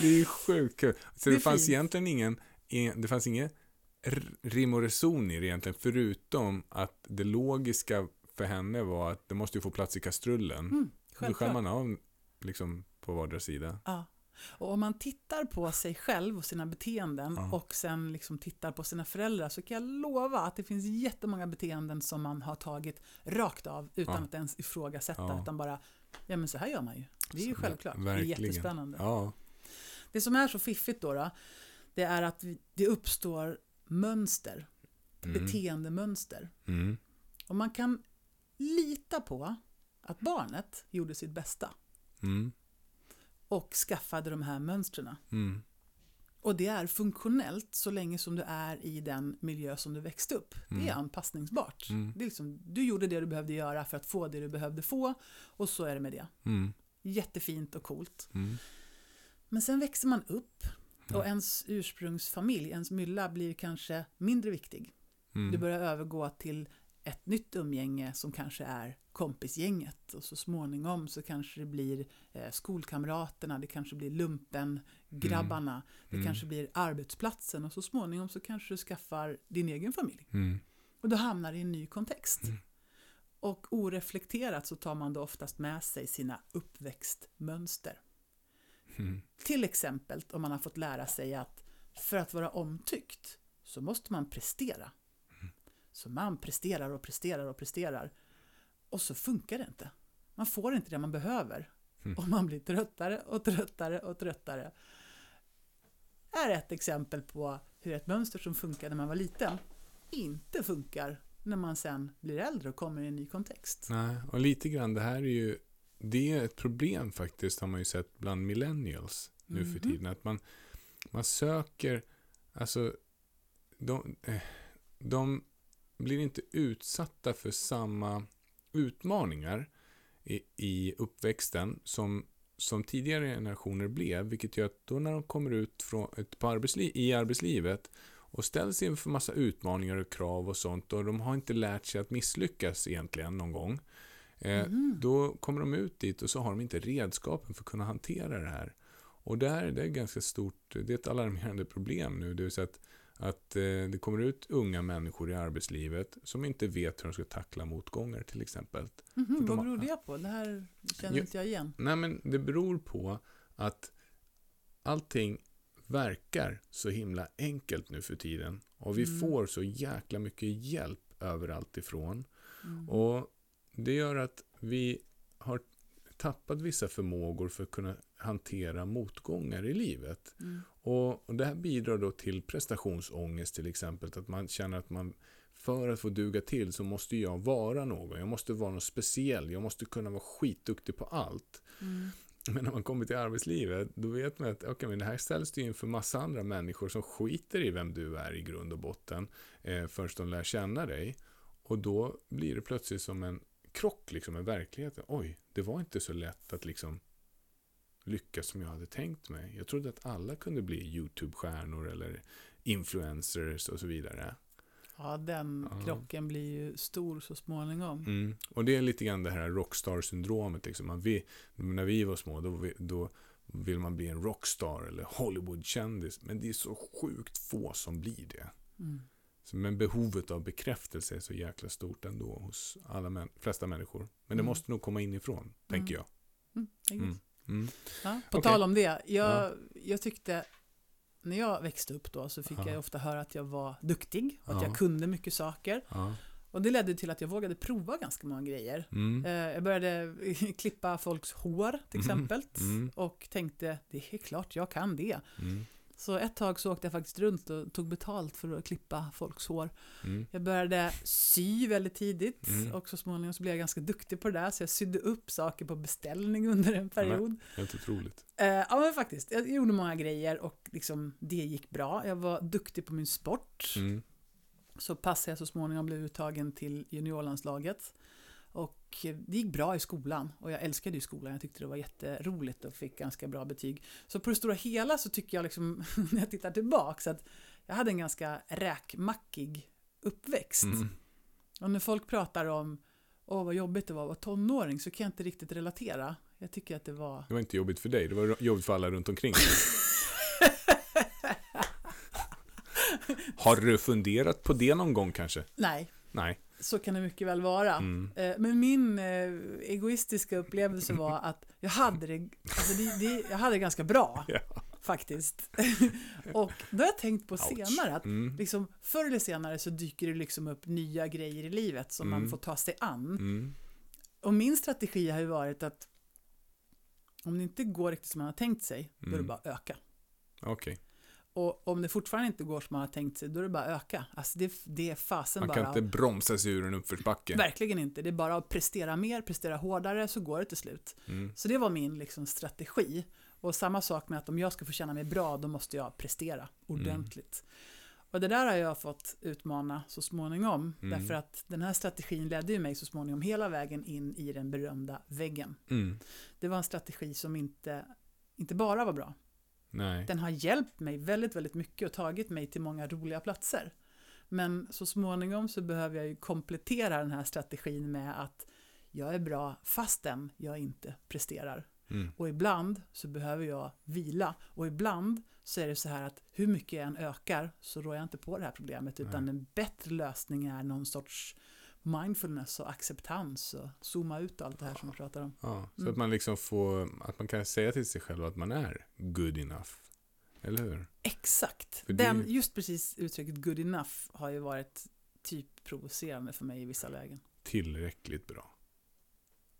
Det är ju sjukt kul. Så Det det, fanns fint. egentligen ingen, en- det fanns inget rim och reson i det egentligen, förutom att det logiska för henne var att det måste ju få plats i kastrullen. Mm, Då skär man av liksom på vardera sida. Ja. Och om man tittar på sig själv och sina beteenden Ja. och sen liksom tittar på sina föräldrar så kan jag lova att det finns jättemånga beteenden som man har tagit rakt av utan Ja. att ens ifrågasätta Ja. utan bara, ja men så här gör man ju. Det är ju Så, självklart, det är verkligen. jättespännande. Ja, Det som är så fiffigt då, då det är att det uppstår mönster, Mm. beteendemönster. Mm. Och man kan lita på att barnet gjorde sitt bästa Mm. Och skaffade de här mönstren. Mm. Och det är funktionellt så länge som du är i den miljö som du växte upp. Det är Mm. anpassningsbart. Mm. Det är liksom, du gjorde det du behövde göra för att få det du behövde få och så är det med det. Mm. Jättefint och coolt. Mm. Men sen växer man upp och ens ursprungsfamilj, ens mylla blir kanske mindre viktig. Mm. Du börjar övergå till ett nytt umgänge som kanske är kompisgänget och så småningom så kanske det blir eh, skolkamraterna, det kanske blir lumpen, grabbarna, det Mm. kanske blir arbetsplatsen och så småningom så kanske du skaffar din egen familj. Mm. Och då hamnar du i en ny kontext. Mm. Och oreflekterat så tar man då oftast med sig sina uppväxtmönster. Mm. Till exempel om man har fått lära sig att för att vara omtyckt så måste man prestera. Så man presterar och presterar och presterar. Och så funkar det inte. Man får inte det man behöver. Mm. Och man blir tröttare och tröttare och tröttare. är ett exempel på hur ett mönster som funkade när man var liten inte funkar när man sen blir äldre och kommer i en ny kontext. Nej, och lite grann det här är ju det är ett problem faktiskt har man ju sett bland millennials nu för Mhm. tiden. Att man, man söker, alltså de, eh, de blir inte utsatta för samma utmaningar i, i uppväxten som, som tidigare generationer blev. Vilket gör att då när de kommer ut från på arbetsli, i arbetslivet och ställs inför massa utmaningar och krav och sånt och de har inte lärt sig att misslyckas egentligen någon gång. Mhm. Då kommer de ut dit och så har de inte redskapen för att kunna hantera det här. Och där, det är ganska stort, det är ett alarmerande problem nu. Det vill säga att, att eh, det kommer ut unga människor i arbetslivet som inte vet hur de ska tackla motgångar till exempel. För de vad har- beror det på? Det här känner inte jag igen. Nej men det beror på att allting verkar så himla enkelt nu för tiden. Och vi Mm. får så jäkla mycket hjälp överallt ifrån. Mm. Och det gör att vi har tappat vissa förmågor för att kunna hantera motgångar i livet. Mm. Och, och det här bidrar då till prestationsångest till exempel. Att man känner att man för att få duga till så måste jag vara någon. Jag måste vara någon speciell. Jag måste kunna vara skitduktig på allt. Mm. Men när man kommer till arbetslivet, då vet man att okay, men det här ställs du inför massa andra människor som skiter i vem du är i grund och botten eh, först de lär känna dig. Och då blir det plötsligt som en krock liksom, med verkligheten. Oj, det var inte så lätt att liksom lyckas som jag hade tänkt mig. Jag trodde att alla kunde bli YouTube-stjärnor eller influencers och så vidare. Ja, den Ja. krocken blir ju stor så småningom. Mm. Och det är lite grann det här rockstar-syndromet. Liksom. Man vi, när vi var små, då, då vill man bli en rockstar eller Hollywood-kändis. Men det är så sjukt få som blir det. Mm. Men behovet av bekräftelse är så jäkla stort ändå hos alla män, flesta människor. Men det Mm. måste nog komma inifrån, tänker jag. Mm. Mm. Ja, på Okej. tal om det, jag, jag tyckte när jag växte upp då så fick Ja. jag ofta höra att jag var duktig och att Ja. jag kunde mycket saker. Ja. Och det ledde till att jag vågade prova ganska många grejer. Mm. Eh, Jag började klippa folks hår till Mhm. exempel Mm. och tänkte det är klart jag kan det. Mm. Så ett tag så åkte jag faktiskt runt och tog betalt för att klippa folks hår. Mm. Jag började sy väldigt tidigt Mm. och så småningom så blev jag ganska duktig på det där så jag sydde upp saker på beställning under en period. Helt otroligt. Eh, ja men faktiskt, jag gjorde många grejer och liksom det gick bra. Jag var duktig på min sport. Mm. Så passade jag så småningom och blev uttagen till juniorlandslaget. Och det gick bra i skolan och jag älskade ju skolan. Jag tyckte det var jätteroligt och fick ganska bra betyg. Så på det stora hela så tycker jag liksom, när jag tittar tillbaka, att jag hade en ganska räkmackig uppväxt. Mm. Och när folk pratar om åh vad jobbigt det var att vara tonåring så kan jag inte riktigt relatera. Jag tycker att det var Det var inte jobbigt för dig, det var jobbigt för alla runt omkring dig. Har du funderat på det någon gång kanske? Nej, Nej. Så kan det mycket väl vara. Mm. Eh, Men min eh, egoistiska upplevelse var att jag hade det, alltså det, det, jag hade det ganska bra Ja. faktiskt. och då har jag tänkt på senare att Mm. liksom, förr eller senare så dyker det liksom upp nya grejer i livet som Mm. man får ta sig an. Mm. Och min strategi har ju varit att om det inte går riktigt som man har tänkt sig, då är det Mm. bara öka. Okej. Och om det fortfarande inte går som man har tänkt sig, då är det bara att öka. Alltså det, det är fasen Man bara. kan inte bromsa sig ur en uppförsbacke. Verkligen inte. Det är bara att prestera mer, prestera hårdare, så går det till slut. Mm. Så det var min liksom, strategi. Och samma sak med att om jag ska få känna mig bra, då måste jag prestera ordentligt. Och det där har jag fått utmana så småningom. Mm. Därför att den här strategin ledde ju mig så småningom hela vägen in i den berömda väggen. Mm. Det var en strategi som inte, inte bara var bra. Nej. Den har hjälpt mig väldigt, väldigt mycket och tagit mig till många roliga platser. Men så småningom så behöver jag ju komplettera den här strategin med att jag är bra fastän jag inte presterar. Mm. Och ibland så behöver jag vila. Och ibland så är det så här att hur mycket jag än ökar så rår jag inte på det här problemet. Utan Nej. en bättre lösning är någon sorts mindfulness och acceptans och zooma ut allt det här som vi pratar om. Ja, så Mm. att man liksom får, att man kan säga till sig själv att man är good enough. Eller hur? Exakt. För det- Den, just precis uttrycket good enough har ju varit typ provocerande för mig i vissa lägen. Tillräckligt bra.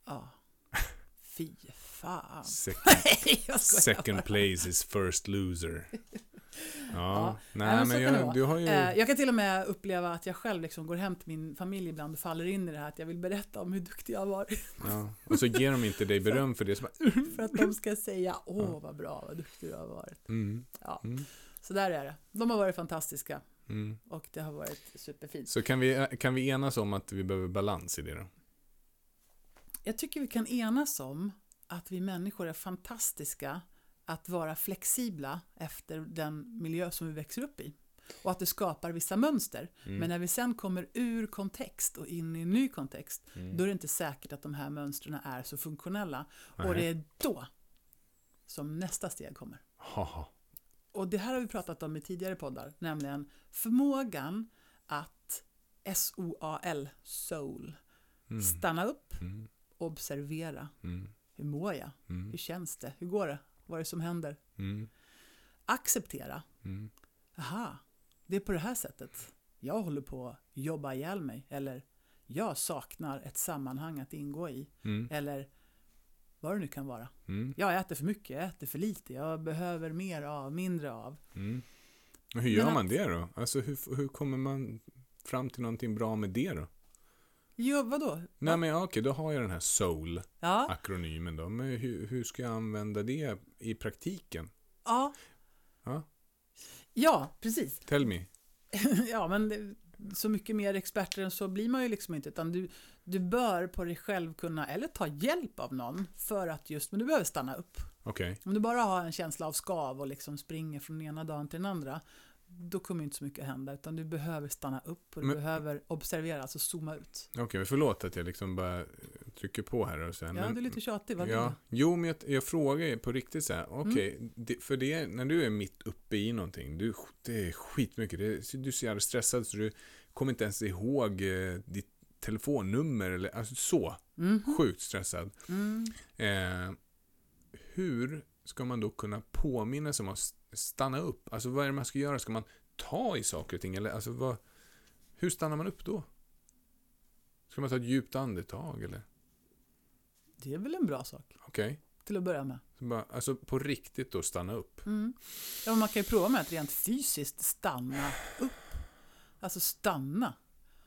Ja. Fy fan. Second, second place is first loser. Ja, nej men men, jag, du har ju... Eh, Jag kan till och med uppleva att jag själv liksom går hem till min familj ibland och faller in i det här att jag vill berätta om hur duktig jag varit. ja, och så ger de inte dig beröm för det. Så bara, För att de ska säga åh vad bra, vad duktig du har varit. mm, Ja, mm, så där är det. De har varit fantastiska mm. och det har varit superfint. Så kan vi, kan vi enas om att vi behöver balans i det då? Jag tycker vi kan enas om att vi människor är fantastiska att vara flexibla efter den miljö som vi växer upp i. Och att det skapar vissa mönster. Mm. Men när vi sen kommer ur kontext och in i en ny kontext, Mm. då är det inte säkert att de här mönstren är så funktionella. Nej. Och det är då som nästa steg kommer. Haha. Och det här har vi pratat om i tidigare poddar, nämligen förmågan att S-O-A-L, soul, Mm. stanna upp, Mm. observera. Mm. Hur mår jag? Mm. Hur känns det? Hur går det? Vad är det som händer? Mm. Acceptera. Mm. Aha, det är på det här sättet. Jag håller på att jobba ihjäl mig. Eller jag saknar ett sammanhang att ingå i. Mm. Eller vad det nu kan vara. Mm. Jag äter för mycket, jag äter för lite. Jag behöver mer av, mindre av. Mm. Hur gör Men man att- det då? Alltså hur, hur kommer man fram till någonting bra med det då? Jo, vadå? Nej men ja, okej, då har jag den här SOUL-akronymen Ja, då. Men hur, hur ska jag använda det i praktiken? ja. Ja. Ja, precis. Tell me. ja, men så mycket mer experter än så blir man ju liksom inte. Utan du, du bör på dig själv kunna, eller ta hjälp av någon för att just, men du behöver stanna upp. Okej. Om du bara har en känsla av skav och liksom springer från den ena dagen till den andra, då kommer inte så mycket hända. Utan du behöver stanna upp och du Men- behöver observera, alltså zooma ut. Okej, men förlåt att jag liksom bara trycker på här och så här, Ja, men, du är lite tjatig, vad Ja, jo, men jag, jag frågar på riktigt så här, okej, Mm. det- för det, när du är mitt uppe i någonting, du, det är skitmycket, det, du är så jävla stressad så du kommer inte ens ihåg eh, ditt telefonnummer eller alltså så, Mm. sjukt stressad. Mm. Eh, hur ska man då kunna påminna sig om att stanna upp? Alltså vad är det man ska göra? Ska man ta i saker och ting? Eller alltså vad, hur stannar man upp då? Ska man ta ett djupt andetag eller? Det är väl en bra sak, Okej, till att börja med. bara, alltså på riktigt då stanna upp. Mm. Ja, man kan ju prova med att rent fysiskt stanna upp. Alltså stanna.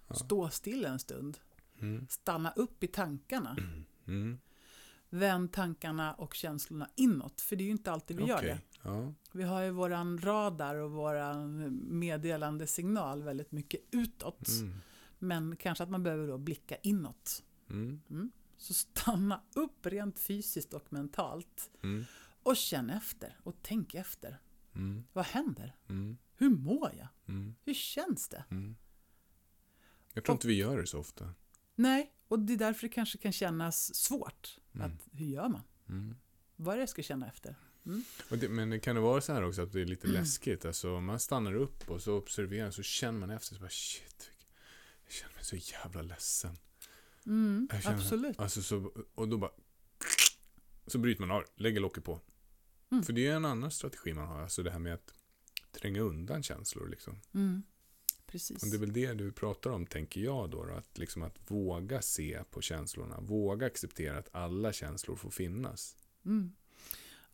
Ja. Stå still en stund. Mm. Stanna upp i tankarna. Mm. Vänd tankarna och känslorna inåt. För det är ju inte alltid vi gör Okej, det. Ja. Vi har ju våran radar och våran meddelande signal väldigt mycket utåt. Mm. Men kanske att man behöver då blicka inåt. Mm. Mm. Så stanna upp rent fysiskt och mentalt. Mm. Och känn efter och tänk efter. Mm. Vad händer? Mm. Hur mår jag? Hur känns det? Jag tror inte vi gör det så ofta. Nej, och det är därför det kanske kan kännas svårt. Att, hur gör man? Vad är det jag ska känna efter? Och det, men det kan det vara så här också att det är lite läskigt. Alltså man stannar upp och så observerar så känner man efter så bara shit. Jag känner mig så jävla ledsen. Mm, känner- absolut. Alltså så, och då bara så bryter man av, lägger locket på. Mm. För det är en annan strategi man har, alltså det här med att tränga undan känslor liksom. Mm, precis. Och det är väl det du pratar om, tänker jag då, då att liksom att våga se på känslorna, våga acceptera att alla känslor får finnas. Mm.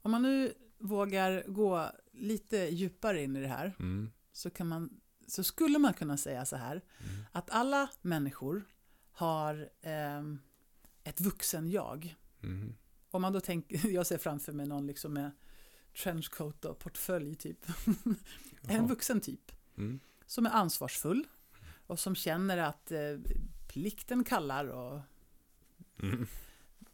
Om man nu vågar gå lite djupare in i det här Mm. så, kan man, så skulle man kunna säga så här Mm. att alla människor har ehm, ett vuxen-jag. Mm. Om man då tänker, jag ser framför mig någon liksom med trenchcoat och portfölj typ. en vuxen typ. Mm. Som är ansvarsfull och som känner att eh, plikten kallar och Mm.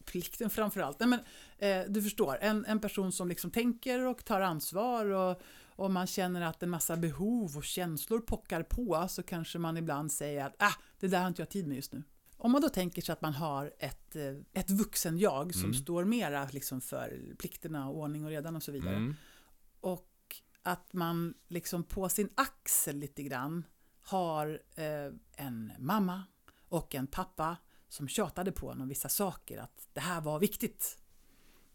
Plikten framför allt. Nej, men, eh, du förstår, en, en person som liksom tänker och tar ansvar och, och man känner att en massa behov och känslor pockar på så kanske man ibland säger att ah, det där har inte jag tid med just nu. Om man då tänker sig att man har ett, eh, ett vuxen-jag som Mm. står mera liksom för plikterna, ordning och redan och så vidare. Mm. Och att man liksom på sin axel lite grann har eh, en mamma och en pappa som tjatade på en om vissa saker, att det här var viktigt.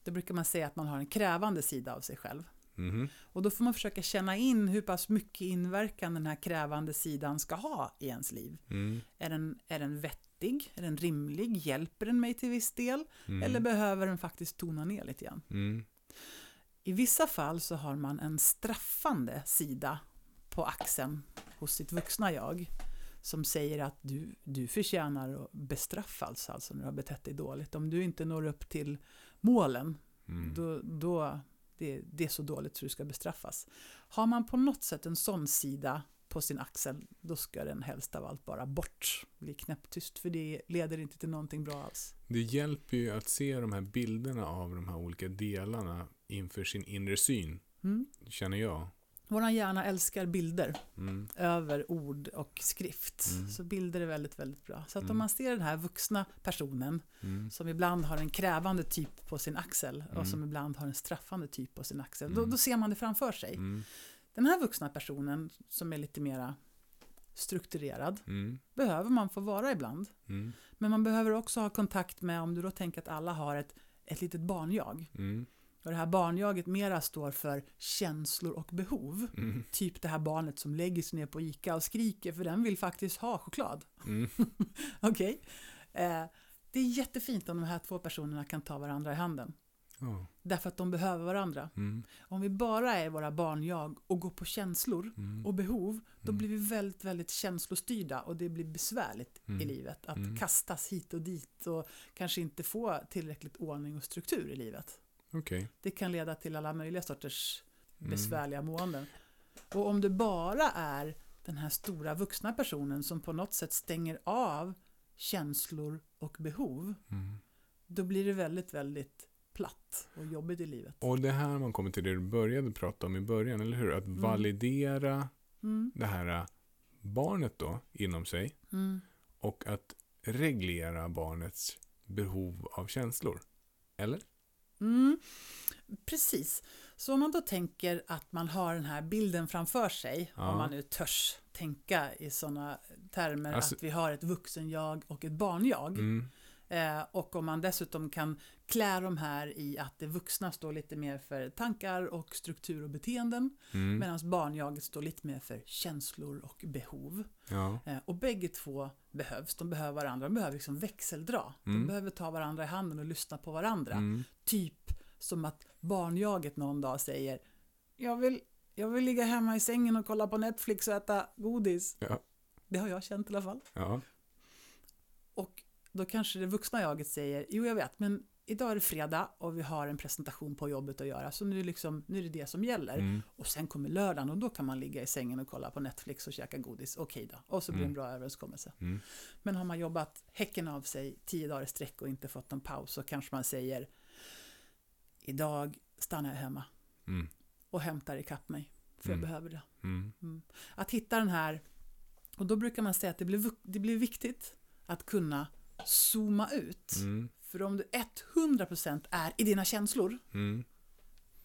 Då brukar man säga att man har en krävande sida av sig själv. Mhm. Och då får man försöka känna in hur pass mycket inverkan den här krävande sidan ska ha i ens liv. Mm. Är den, är den vettig? Är den rimlig? Hjälper den mig till viss del? Mm. Eller behöver den faktiskt tona ner lite grann? Mm. I vissa fall så har man en straffande sida på axeln hos sitt vuxna jag som säger att du, du förtjänar att bestraffas alltså när du har betett dig dåligt. Om du inte når upp till målen, Mm. då, då det, det är så dåligt så du ska bestraffas. Har man på något sätt en sån sida på sin axel, då ska den helst av allt bara bort, bli knäpptyst, för det leder inte till någonting bra alls. Det hjälper ju att se de här bilderna av de här olika delarna inför sin inre syn, Mm. känner jag. Våran hjärna älskar bilder. Mm. över ord och skrift. Mm. Så bilder är väldigt, väldigt bra. Så att om Mm. man ser den här vuxna personen Mm. som ibland har en krävande typ på sin axel Mm. och som ibland har en straffande typ på sin axel, då, Mm. då ser man det framför sig. Mm. Den här vuxna personen som är lite mera strukturerad Mm. behöver man få vara ibland. Mm. Men man behöver också ha kontakt med, om du då tänker att alla har ett, ett litet barnjag. Och det här barnjaget mera står för känslor och behov. Mm. Typ det här barnet som lägger sig ner på Ica och skriker för den vill faktiskt ha choklad. Mm. Okej? Eh, det är jättefint om de här två personerna kan ta varandra i handen. Ja. Därför att de behöver varandra. Mm. Om vi bara är våra barnjag och går på känslor Mm. och behov, då Mm. blir vi väldigt, väldigt känslostyrda och det blir besvärligt i Mm. livet. Att Mm. kastas hit och dit och kanske inte få tillräckligt ordning och struktur i livet. Okej. Det kan leda till alla möjliga sorters Mm. besvärliga måenden. Och om det bara är den här stora vuxna personen som på något sätt stänger av känslor och behov, Mm. då blir det väldigt, väldigt platt och jobbigt i livet. Och det här man kommer till det du började prata om i början, eller hur? Att validera Mm, det här äh, barnet då inom sig mm, och att reglera barnets behov av känslor. Eller? Mm. Precis. Så om man då tänker att man har den här bilden framför sig, Ja. om man nu törs tänka i sådana termer Alltså- att vi har ett vuxen-jag och ett barn-jag. Mm. Eh, och om man dessutom kan klä de här i att det vuxna står lite mer för tankar och struktur och beteenden Mm. medan barnjaget står lite mer för känslor och behov. Ja. Eh, och bägge två behövs, de behöver varandra, de behöver liksom växeldra. Mm. De behöver ta varandra i handen och lyssna på varandra. Mm. Typ som att barnjaget någon dag säger jag vill, jag vill ligga hemma i sängen och kolla på Netflix och äta godis. Ja. Det har jag känt i alla fall. Ja. Och då kanske det vuxna jaget säger, jo jag vet, men idag är det fredag och vi har en presentation på jobbet att göra, så nu, är det liksom, nu är det det som gäller. Mm. Och sen kommer lördagen och då kan man ligga i sängen och kolla på Netflix och käka godis. Okej då, och så blir det en Mm. bra överenskommelse. Mm. Men har man jobbat häcken av sig tio dagar i sträck och inte fått någon paus så kanske man säger, idag stannar jag hemma Mm. och hämtar ikapp mig, för Mm. jag behöver det. Mm. Att hitta den här, och då brukar man säga att det blir, det blir viktigt att kunna zooma ut. Mm. För om du 100% är i dina känslor, Mm.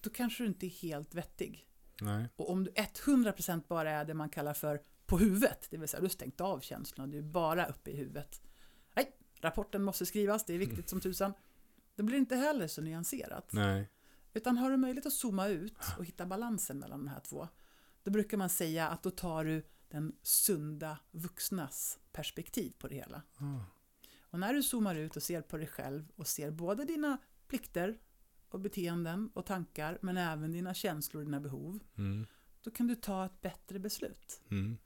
då kanske du inte är helt vettig. Nej. Och om du 100% bara är det man kallar för på huvudet, det vill säga du har stängt av känslorna, du är bara uppe i huvudet. Nej, rapporten måste skrivas, det är viktigt som tusan. Det blir inte heller så nyanserat. Nej. Utan har du möjlighet att zooma ut och hitta balansen mellan de här två, då brukar man säga att då tar du den sunda vuxnas perspektiv på det hela. Ah. Och när du zoomar ut och ser på dig själv och ser både dina plikter och beteenden och tankar, men även dina känslor och dina behov, Mm. då kan du ta ett bättre beslut. Mm.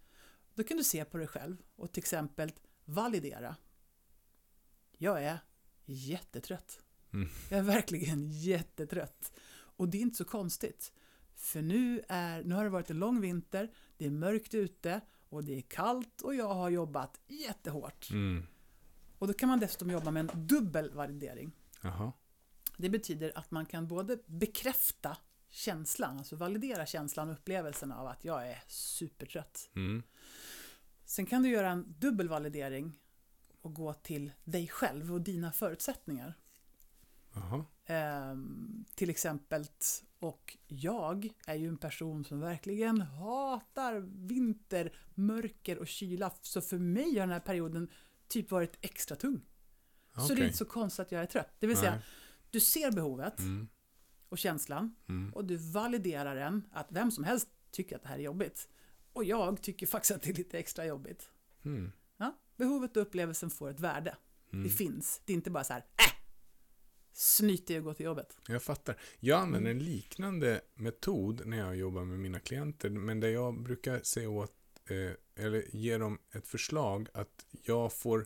Då kan du se på dig själv och till exempel validera. Jag är jättetrött. Mm. Jag är verkligen jättetrött. Och det är inte så konstigt. För nu, är, nu har det varit en lång vinter, det är mörkt ute och det är kallt och jag har jobbat jättehårt. Mm. Och då kan man dessutom jobba med en dubbel validering. Jaha. Det betyder att man kan både bekräfta känslan, alltså validera känslan och upplevelsen av att jag är supertrött. Mm. Sen kan du göra en dubbel validering och gå till dig själv och dina förutsättningar. Ehm, till exempel, och jag är ju en person som verkligen hatar vinter, mörker och kyla. Så för mig har den här perioden typ varit extra tung. Så det är inte så konstigt att jag är trött. Det vill säga, Nej. du ser behovet Mm. och känslan Mm. och du validerar den att vem som helst tycker att det här är jobbigt. Och jag tycker faktiskt att det är lite extra jobbigt. Mm. Ja, behovet och upplevelsen får ett värde. Mm. Det finns. Det är inte bara så här, äh! Snyt dig och gå till jobbet. Jag fattar. Jag använder en liknande metod när jag jobbar med mina klienter, men där jag brukar säga åt, eh, eller ge dem ett förslag att jag får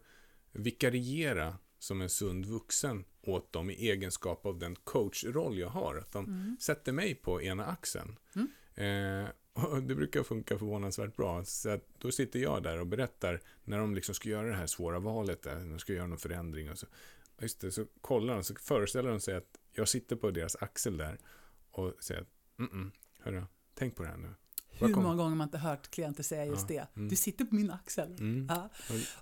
vikariera som en sund vuxen åt dem i egenskap av den coachroll jag har. Att de sätter mig på ena axeln. Mm. Eh, och det brukar funka förvånansvärt bra. Så att då sitter jag där och berättar när de liksom ska göra det här svåra valet, där, när de ska göra någon förändring. Och så, just det, så kollar de, så föreställer de sig att jag sitter på deras axel där och säger att, mm, -mm hörru, tänk på det här nu. Hur många gånger har man inte hört klienter säga just det? mm. Du sitter på min axel. Mm. Ja.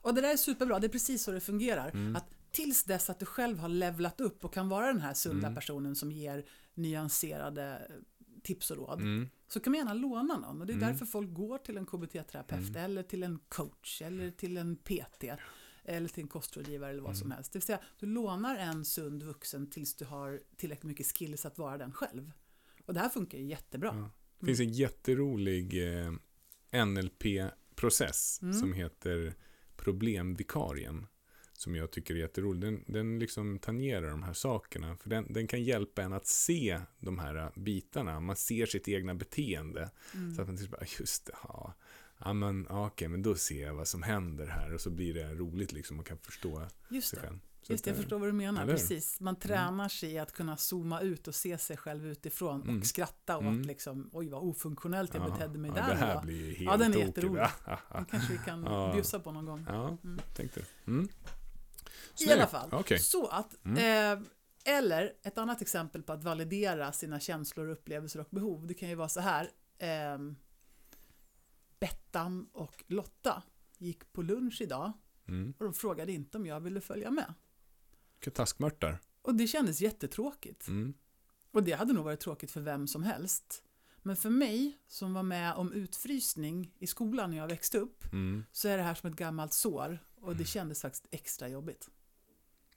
Och det där är superbra, det är precis så det fungerar. Mm. Att tills dess att du själv har levlat upp och kan vara den här sunda Mm. personen som ger nyanserade tips och råd. Mm. Så kan man gärna låna någon och det är Mm. därför folk går till en KBT-terapeut eller till en coach eller till en PT eller till en kostrådgivare eller vad som helst. Det vill säga, du lånar en sund vuxen tills du har tillräckligt mycket skills att vara den själv. Och det här funkar ju jättebra. Det finns en jätterolig eh, NLP-process Mm. som heter problemvikarien. Som jag tycker är jätterolig. Den, den liksom tangerar de här sakerna. För den, den kan hjälpa en att se de här eh, bitarna. Man ser sitt egna beteende. Mm. Så att man typ bara, just det, ja. Ja men okej, men då ser jag vad som händer här. Och så blir det roligt liksom. Man kan förstå Just sig själv. Just det, jag förstår vad du menar. eller? Precis. Man tränar sig i att kunna zooma ut och se sig själv utifrån Mm. och skratta åt Mm. liksom, oj vad ofunktionellt jag ja, betedde mig ja, där. Det här idag. blir helt Ja, den är jätterolig. Den kanske vi kan Ja. bjussa på någon gång. Ja, Mm. tänkte. Mm. I alla fall. Okej. Så att, Mm. eh, eller ett annat exempel på att validera sina känslor, upplevelser och behov. Det kan ju vara så här. Eh, Bettan och Lotta gick på lunch idag Mm. och de frågade inte om jag ville följa med. Vilka taskmörtar. Och det kändes jättetråkigt. Mm. Och det hade nog varit tråkigt för vem som helst. Men för mig som var med om utfrysning i skolan när jag växte upp Mm. så är det här som ett gammalt sår och det kändes faktiskt extra jobbigt.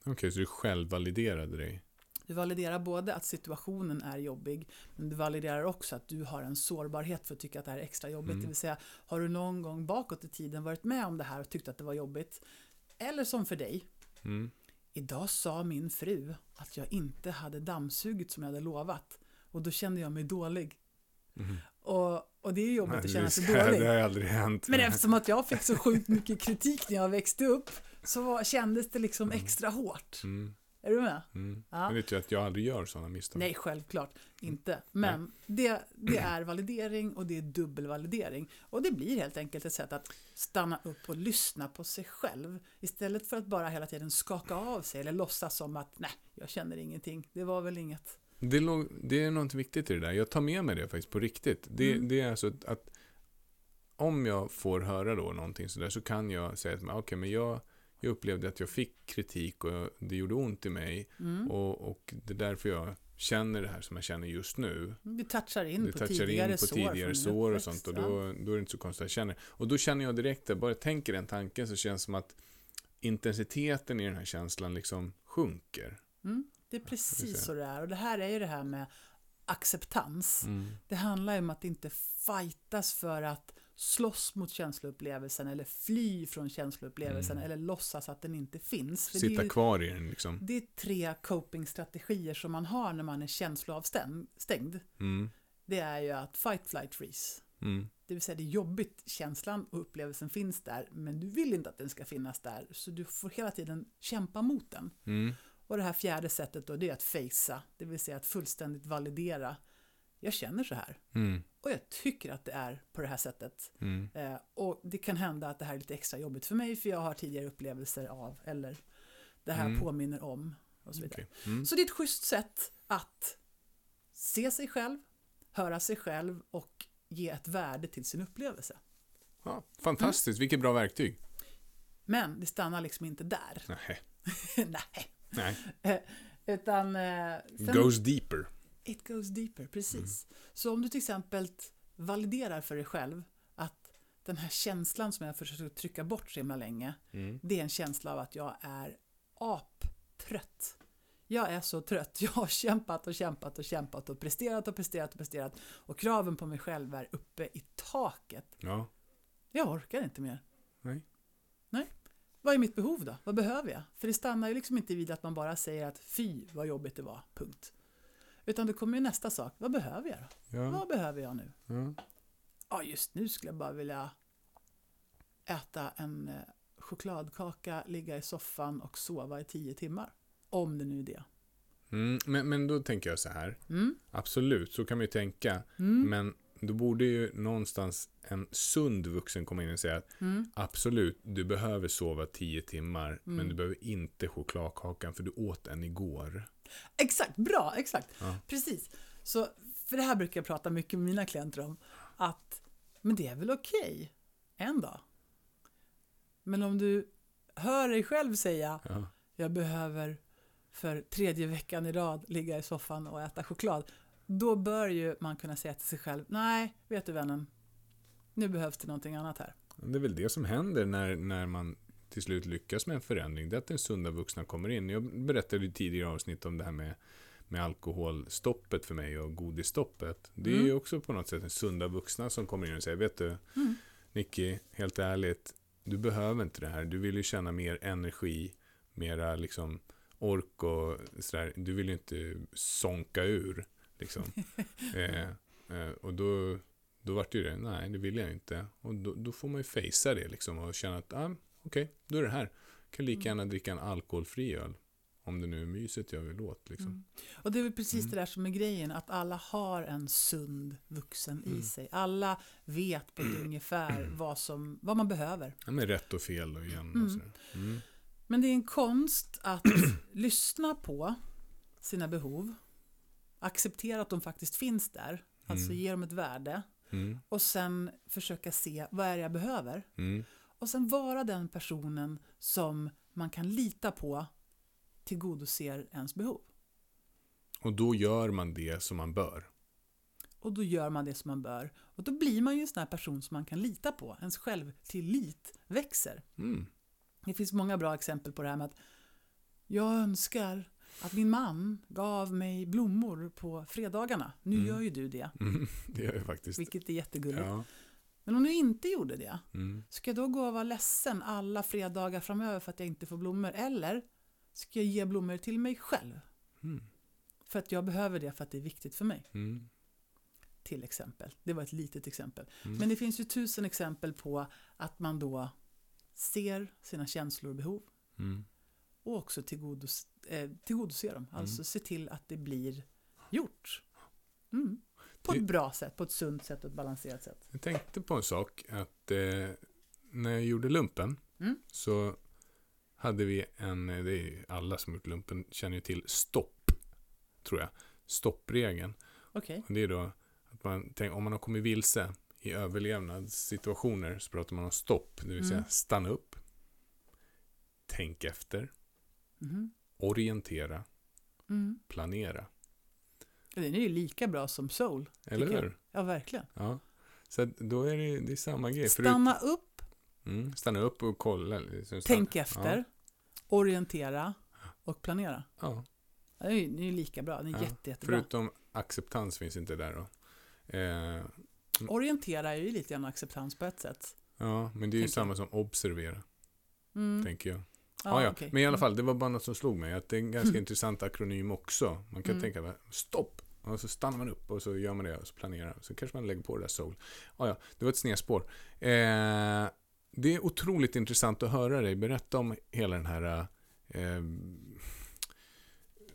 Okej, så du själv validerade dig? Du validerar både att situationen är jobbig men du validerar också att du har en sårbarhet för att tycka att det här är extra jobbigt. Mm. Det vill säga, har du någon gång bakåt i tiden varit med om det här och tyckt att det var jobbigt? Eller som för dig, Mm. Idag sa min fru att jag inte hade dammsugit som jag hade lovat och då kände jag mig dålig. Mm. Och, och det är jobbigt att känna sig det, det dålig. har aldrig hänt. Men eftersom att jag fick så sjukt mycket kritik när jag växte upp så var, kändes det liksom Mm. extra hårt. Mm. Är du med? Mm. Ja. Jag vet ju att jag aldrig gör sådana misstag. Nej, självklart inte. Men det, det är validering och det är dubbelvalidering. Och det blir helt enkelt ett sätt att stanna upp och lyssna på sig själv. Istället för att bara hela tiden skaka av sig eller låtsas som att nej, jag känner ingenting. Det var väl inget. Det, är låg, det är något viktigt i det där. Jag tar med mig det faktiskt på riktigt. Det, Mm. det är alltså att, att om jag får höra då någonting sådär så kan jag säga att okej, men jag, jag upplevde att jag fick kritik och det gjorde ont i mig Mm. och, och det är därför jag känner det här som jag känner just nu. Du touchar in Det på touchar tidigare in på tidigare sår och sånt och då, då är det inte så konstigt att jag känner. Och då känner jag direkt, att bara jag tänker den tanken så känns det som att intensiteten i den här känslan liksom sjunker. Mm. Det är precis så det är. Och det här är ju det här med acceptans. Mm. Det handlar ju om att inte fightas för att slåss mot känsloupplevelsen eller fly från känsloupplevelsen Mm. eller låtsas att den inte finns. För Sitta ju- kvar i den liksom. det är tre copingstrategier som man har när man är känsloavstängd. Mm. Det är ju att fight, flight, freeze. Mm. Det vill säga det är jobbigt, känslan och upplevelsen finns där, men du vill inte att den ska finnas där, så du får hela tiden kämpa mot den. Mm. Och det här fjärde sättet då, det är att facea, det vill säga att fullständigt validera. Jag känner så här, Mm. och jag tycker att det är på det här sättet. Mm. Eh, och det kan hända att det här är lite extra jobbigt för mig, för jag har tidigare upplevelser av, eller det här Mm. påminner om, och så vidare. Okej. Mm. Så det är ett schysst sätt att se sig själv, höra sig själv och ge ett värde till sin upplevelse. Ja, fantastiskt, vilket bra verktyg. Men det stannar liksom inte där. Nej. Nej. Nej. Eh, Utan... eh, Goes deeper. It goes deeper, precis. Så om du till exempel validerar för dig själv att den här känslan som jag försökt trycka bort så himla länge, Mm. det är en känsla av att jag är aptrött. Jag är så trött. Jag har kämpat och kämpat och kämpat och presterat och presterat och presterat och kraven på mig själv är uppe i taket. Ja. Jag orkar inte mer. Nej. Vad är mitt behov då? Vad behöver jag? För det stannar ju liksom inte vid att man bara säger att fy vad jobbigt det var, punkt. Utan det kommer ju nästa sak. Vad behöver jag då? Ja. Vad behöver jag nu? ja. Ja, just nu skulle jag bara vilja äta en eh, chokladkaka, ligga i soffan och sova i tio timmar. Om det nu är det. Mm. Men, men då tänker jag så här. Mm. Absolut, så kan man ju tänka. Mm. Men då borde ju någonstans en sund vuxen komma in och säga att Mm. absolut, du behöver sova tio timmar, men Mm. du behöver inte chokladkakan för du åt en igår. Exakt, bra, exakt. Ja. Precis. Så, för det här brukar jag prata mycket med mina klienter om. Att, men det är väl okej en dag. Men om du hör dig själv säga Ja. jag behöver för tredje veckan i rad ligga i soffan och äta choklad. Då bör ju man kunna säga till sig själv, nej, vet du vännen, nu behövs det någonting annat här. Det är väl det som händer när, när man till slut lyckas med en förändring. Det är att den sunda vuxna kommer in. Jag berättade i tidigare avsnitt om det här med, med alkoholstoppet för mig och godisstoppet. Det är Mm. ju också på något sätt en sunda vuxna som kommer in och säger, vet du, Mm. Nicky, helt ärligt, du behöver inte det här. Du vill ju känna mer energi, mera liksom ork och sådär. Du vill ju inte sonka ur. Liksom. eh, eh, och då, då vart ju det, nej det vill jag inte. Och då, då får man ju fejsa det liksom och känna att, ah, okej, då är det här. Kan lika gärna dricka en alkoholfri öl. Om det nu är myset jag vill åt. Liksom. Mm. Och det är väl precis Mm. det där som är grejen, att alla har en sund vuxen i Mm. sig. Alla vet på ett ungefär vad, som, vad man behöver. Ja, med rätt och fel och igen. Mm. Och sådär. Mm. Men det är en konst att lyssna på sina behov, acceptera att de faktiskt finns där, alltså Mm. ge dem ett värde Mm. och sen försöka se vad är det jag behöver Mm. Och sen vara den personen som man kan lita på tillgodoser ens behov. Och då gör man det som man bör. Och då gör man det som man bör. Och då blir man ju en sån här person som man kan lita på. Ens självtillit växer. Mm. Det finns många bra exempel på det här med att jag önskar att min man gav mig blommor på fredagarna. Nu Mm. gör ju du det, Mm. Det gör jag faktiskt. vilket är jättegulligt. Ja. Men om du inte gjorde det, Mm. ska jag då gå och vara ledsen alla fredagar framöver för att jag inte får blommor? Eller ska jag ge blommor till mig själv? Mm. För att jag behöver det för att det är viktigt för mig. Mm. Till exempel. Det var ett litet exempel. Mm. Men det finns ju tusen exempel på att man då ser sina känslor och behov Mm. och också tillgodos eh, tillgodoser dem. Alltså se till att det blir gjort. På ett bra sätt, på ett sunt sätt och ett balanserat sätt. Jag tänkte på en sak, att eh, när jag gjorde lumpen Mm. så hade vi en, det är ju alla som gjort lumpen känner ju till stopp, tror jag. Stoppregeln. Okej. Och det är då att man tänker, om man har kommit vilse i överlevnadssituationer så pratar man om stopp, det vill säga Mm. stanna upp, tänk efter, Mhm. orientera, Mm. planera. Den är ju lika bra som soul. Eller tycker jag. hur? Ja, verkligen. Ja. Så då är det, det är samma grej. Förut- Stanna upp, Mm, stanna upp och kolla. liksom, tänk efter, orientera och planera. Ja, Ja, Det är ju är lika bra. Den är Ja, jätte, jättebra. förutom acceptans finns inte där då. Eh. Orientera är ju lite grann acceptans på ett sätt. Ja, men det är ju samma som observera, Mm. tänker jag. Ja, Ja, ja. okej. Men i alla Mm. fall, det var bara något som slog mig. Att det är en ganska Mm. intressant akronym också. Man kan Mm. tänka, stopp! Och så stannar man upp och så gör man det och så planerar. Så kanske man lägger på det där soul. Ja, ja, det var ett snedspår. Eh, det är otroligt intressant att höra dig berätta om hela den här eh,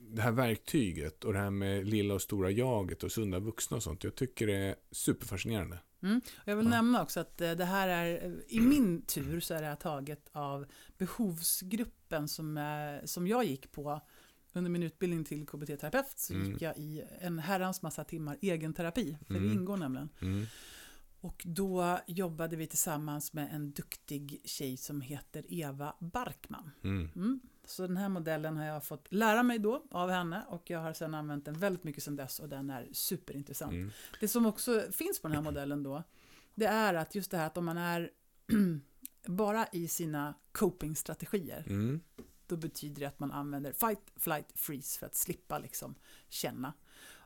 det här verktyget och det här med lilla och stora jaget och sunda vuxna och sånt. Jag tycker det är superfascinerande. Mm. Jag vill Ja. nämna också att eh, det här är, eh, i min tur så är det här taget av behovsgruppen som, eh, som jag gick på under min utbildning till KBT-terapeut så Mm. gick jag i en herrans massa timmar egenterapi, för det Mm. ingår nämligen. Mm. Och då jobbade vi tillsammans med en duktig tjej som heter Eva Barkman. Mm. Så den här modellen har jag fått lära mig då av henne och jag har sedan använt den väldigt mycket sedan dess och den är superintressant. Mm. Det som också finns på den här modellen då, det är att just det här att om man är bara i sina copingstrategier, Mm. då betyder det att man använder fight, flight, freeze för att slippa liksom känna.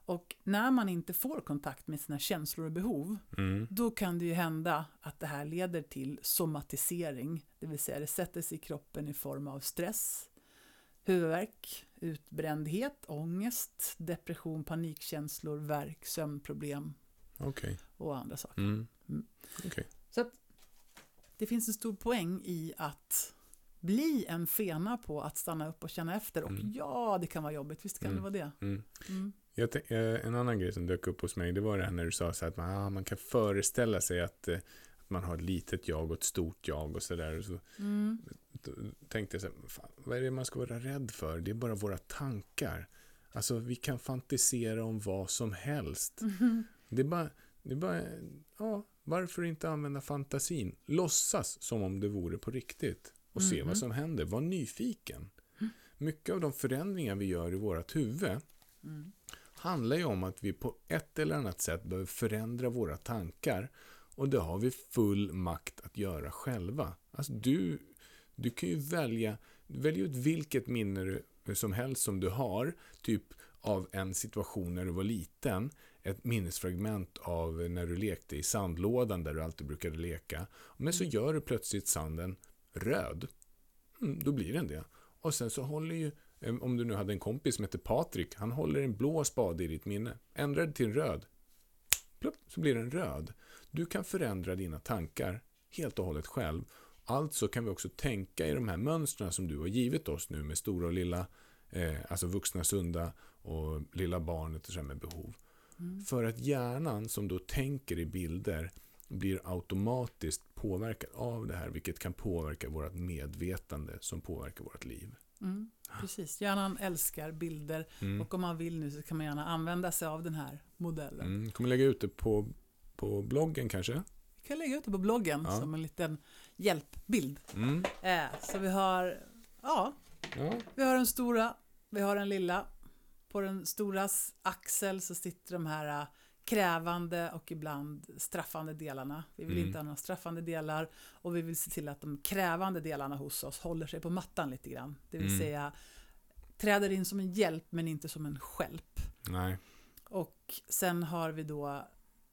Och när man inte får kontakt med sina känslor och behov, Mm. då kan det ju hända att det här leder till somatisering, det vill säga det sätter sig i kroppen i form av stress, huvudvärk, utbrändhet, ångest, depression, panikkänslor, värk, sömnproblem Okej. och andra saker. Mm. Mm. Okej. Så att det finns en stor poäng i att bli en fena på att stanna upp och känna efter. Och Mm. ja, det kan vara jobbigt, visst kan Mm. det vara det. Mm. Mm. Eh, en annan grej som dök upp hos mig, det var det här när du sa så att man, ah, man kan föreställa sig att, eh, att man har ett litet jag och ett stort jag och sådär. Så Mm. tänkte jag så här, fan, vad är det man ska vara rädd för? Det är bara våra tankar. Alltså vi kan fantisera om vad som helst. Mhm. Det är bara, det är bara ja, varför inte använda fantasin? Låtsas som om det vore på riktigt. Och se Mhm. vad som händer. Var nyfiken. Mycket av de förändringar vi gör i vårt huvud Mm. handlar ju om att vi på ett eller annat sätt behöver förändra våra tankar. Och det har vi full makt att göra själva. Alltså du, du kan ju välja, välja ut vilket minne du, som helst som du har, typ av en situation när du var liten, ett minnesfragment av när du lekte i sandlådan där du alltid brukade leka. Men så gör du plötsligt sanden röd. Mm, då blir den det. Och sen så håller ju, eh, om du nu hade en kompis som heter Patrik, han håller en blå spade i ditt minne. Ändrar det till en röd. Plupp, så blir den röd. Du kan förändra dina tankar helt och hållet själv. Alltså kan vi också tänka i de här mönstren som du har givit oss nu med stora och lilla, eh, alltså vuxna sunda och lilla barnet och så med behov. Mm. För att hjärnan som då tänker i bilder blir automatiskt påverkad av det här, vilket kan påverka vårt medvetande som påverkar vårt liv. Mm. Precis, hjärnan älskar bilder Mm. och om man vill nu så kan man gärna använda sig av den här modellen. Mm. Kommer lägga ut det på, på bloggen kanske? Vi kan lägga ut det på bloggen Ja. som en liten hjälpbild. Mm. Eh, så vi har, ja, Ja. vi har den stora, vi har den lilla. På den storas axel så sitter de här eh, krävande och ibland straffande delarna. Vi vill Mm. inte ha några straffande delar och vi vill se till att de krävande delarna hos oss håller sig på mattan lite grann. Det vill Mm. säga träder in som en hjälp men inte som en stjälp. Nej. Och sen har vi då,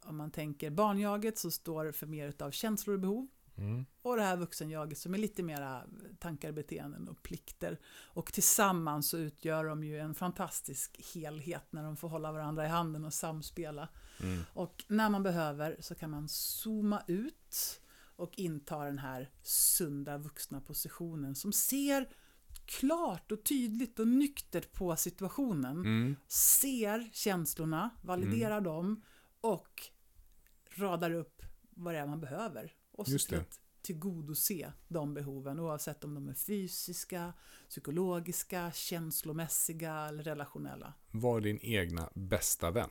om man tänker barnjaget så står för mer av känslor och behov. Mm. Och det här vuxenjaget som är lite mera tankar, beteenden och plikter. Och tillsammans så utgör de ju en fantastisk helhet när de får hålla varandra i handen och samspela. Mm. Och när man behöver så kan man zooma ut och inta den här sunda vuxna positionen som ser klart och tydligt och nyktert på situationen. Mm. Ser känslorna, validerar dem och radar upp vad det är man behöver. Och så till att tillgodose de behoven oavsett om de är fysiska, psykologiska, känslomässiga eller relationella. Var din egna bästa vän.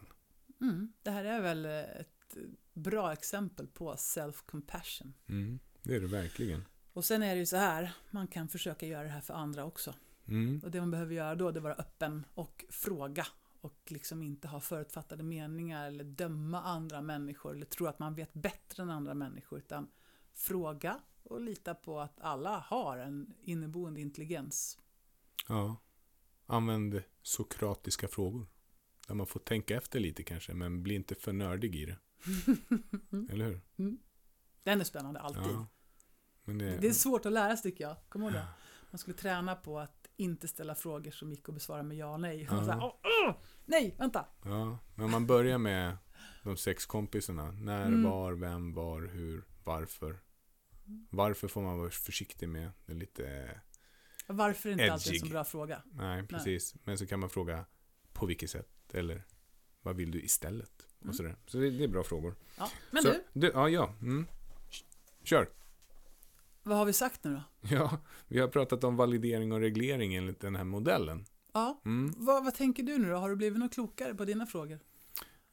Mm. Det här är väl ett bra exempel på self-compassion. Mm. Det är det verkligen. Och sen är det ju så här, man kan försöka göra det här för andra också. Mm. Och det man behöver göra då det är att vara öppen och fråga. Och liksom inte ha förutfattade meningar eller döma andra människor eller tro att man vet bättre än andra människor. Utan fråga och lita på att alla har en inneboende intelligens. Ja. Använd sokratiska frågor. Där man får tänka efter lite kanske, men bli inte för nördig i det. Eller hur? Den är spännande alltid. Ja. Det, Det är svårt att lära sig tycker jag. Kom ihåg det. Man skulle träna på att inte ställa frågor som gick att besvara med ja och nej. Ja. Så här, "Åh, åh, nej, vänta. Ja, men man börjar med de sex kompisarna. När, Mm. var, vem, var, hur, varför. Varför får man vara försiktig med. Det är lite, Varför är inte alltid en Edgig. så bra fråga? nej precis. Men så kan man fråga på vilket sätt. Eller vad vill du istället? Mm. Och sådär. Så det, det är bra frågor. Ja. Men så, du, Ja, ja. Mm. Kör. Vad har vi sagt nu då? Ja, vi har pratat om validering och reglering enligt den här modellen. Ja, Mm. vad, vad tänker du nu då? Har du blivit något klokare på dina frågor?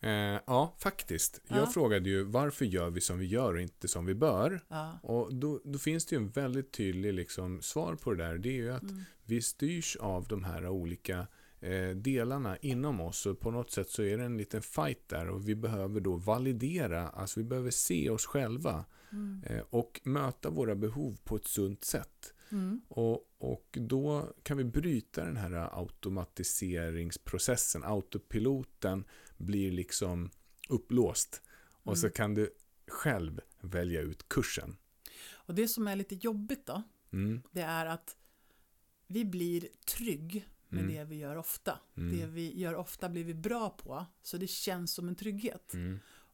Eh, ja, faktiskt. Ja. Jag frågade ju varför gör vi som vi gör och inte som vi bör? Ja. Och då, då finns det ju en väldigt tydlig liksom, svar på det där. Det är ju att Mm. vi styrs av de här olika eh, delarna inom oss. Och på något sätt så är det en liten fight där och vi behöver då validera, alltså vi behöver se oss själva Mm. eh, och möta våra behov på ett sunt sätt. Mm. Och, och då kan vi bryta den här automatiseringsprocessen. Autopiloten blir liksom upplåst. Och så Mm. kan du själv välja ut kursen. Och det som är lite jobbigt då, Mm. det är att vi blir trygg med Mm. det vi gör ofta. Det vi gör ofta blir vi bra på, så det känns som en trygghet.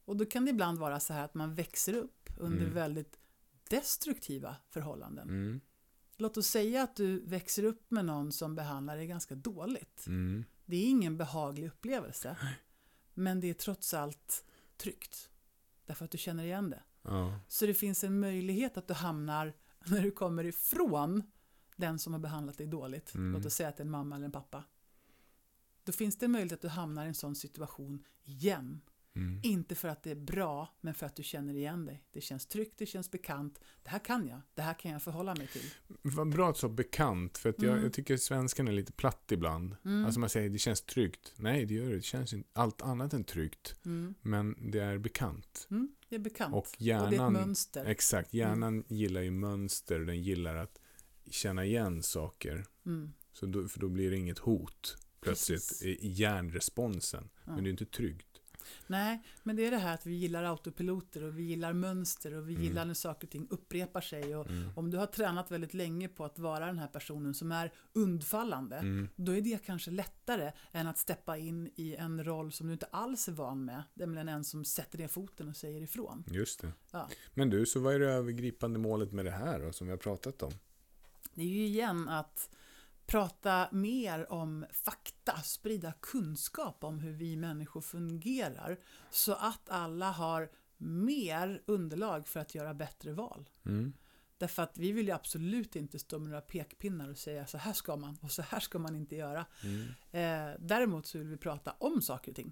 Och då kan det ibland vara så här att man växer upp under Mm. väldigt destruktiva förhållanden. Mm. Låt oss säga att du växer upp med någon som behandlar dig ganska dåligt. Mm. Det är ingen behaglig upplevelse. Men det är trots allt tryggt. Därför att du känner igen det. Ja. Så det finns en möjlighet att du hamnar, när du kommer ifrån den som har behandlat dig dåligt, Mm. låt oss säga att det är en mamma eller en pappa. Då finns det en möjlighet att du hamnar i en sån situation igen. Mm. Inte för att det är bra, men för att du känner igen dig. Det känns tryggt, det känns bekant. Det här kan jag, det här kan jag förhålla mig till. Vad bra att så bekant, för att jag, Mm. jag tycker svenskan är lite platt ibland. Mm. Alltså man säger det känns tryggt. Nej, det gör det. Det känns allt annat än tryggt. Mm. Men det är bekant. Mm, det är bekant. Och Och det är ett hjärnan, mönster. exakt, hjärnan gillar ju mönster. Den gillar att känna igen saker. Mm. Så då, för då blir det inget hot plötsligt Precis. i hjärnresponsen. Men det är inte tryggt. Nej, men det är det här att vi gillar autopiloter och vi gillar mönster och vi Mm. gillar när saker och ting upprepar sig. Och Mm. om du har tränat väldigt länge på att vara den här personen som är undfallande, Mm. då är det kanske lättare än att steppa in i en roll som du inte alls är van med, nämligen en som sätter ner foten och säger ifrån. Just det. Ja. Men du, så vad är det övergripande målet med det här då, som vi har pratat om? Det är ju igen att prata mer om fakta, sprida kunskap om hur vi människor fungerar, så att alla har mer underlag för att göra bättre val. Mm. Därför att vi vill ju absolut inte stå med några pekpinnar och säga så här ska man och så här ska man inte göra. Mm. Eh, däremot så vill vi prata om saker och ting.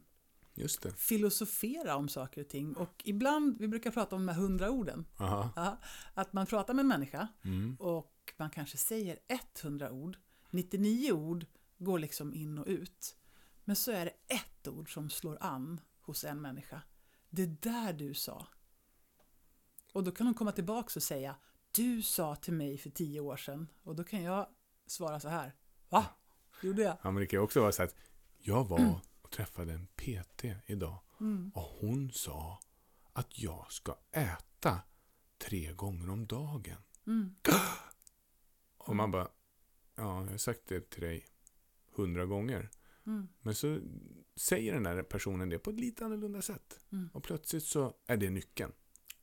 Just det. Filosofera om saker och ting. Och ibland, vi brukar prata om de här hundra orden. Aha. Ja, att man pratar med en människa Mm. och man kanske säger 100 ord. 99 ord går liksom in och ut. Men så är det ett ord som slår an hos en människa. Det där du sa. Och då kan hon komma tillbaka och säga Du sa till mig för tio år sedan. Och då kan jag svara så här. Va? Gjorde jag? Ja, men det kan ju också vara så att jag var och träffade en PT idag Mm. och hon sa att jag ska äta tre gånger om dagen. Mm. Och man bara, ja, jag har sagt det till dig hundra gånger. Mm. Men så säger den här personen det på ett lite annorlunda sätt. Mm. Och plötsligt så är det nyckeln.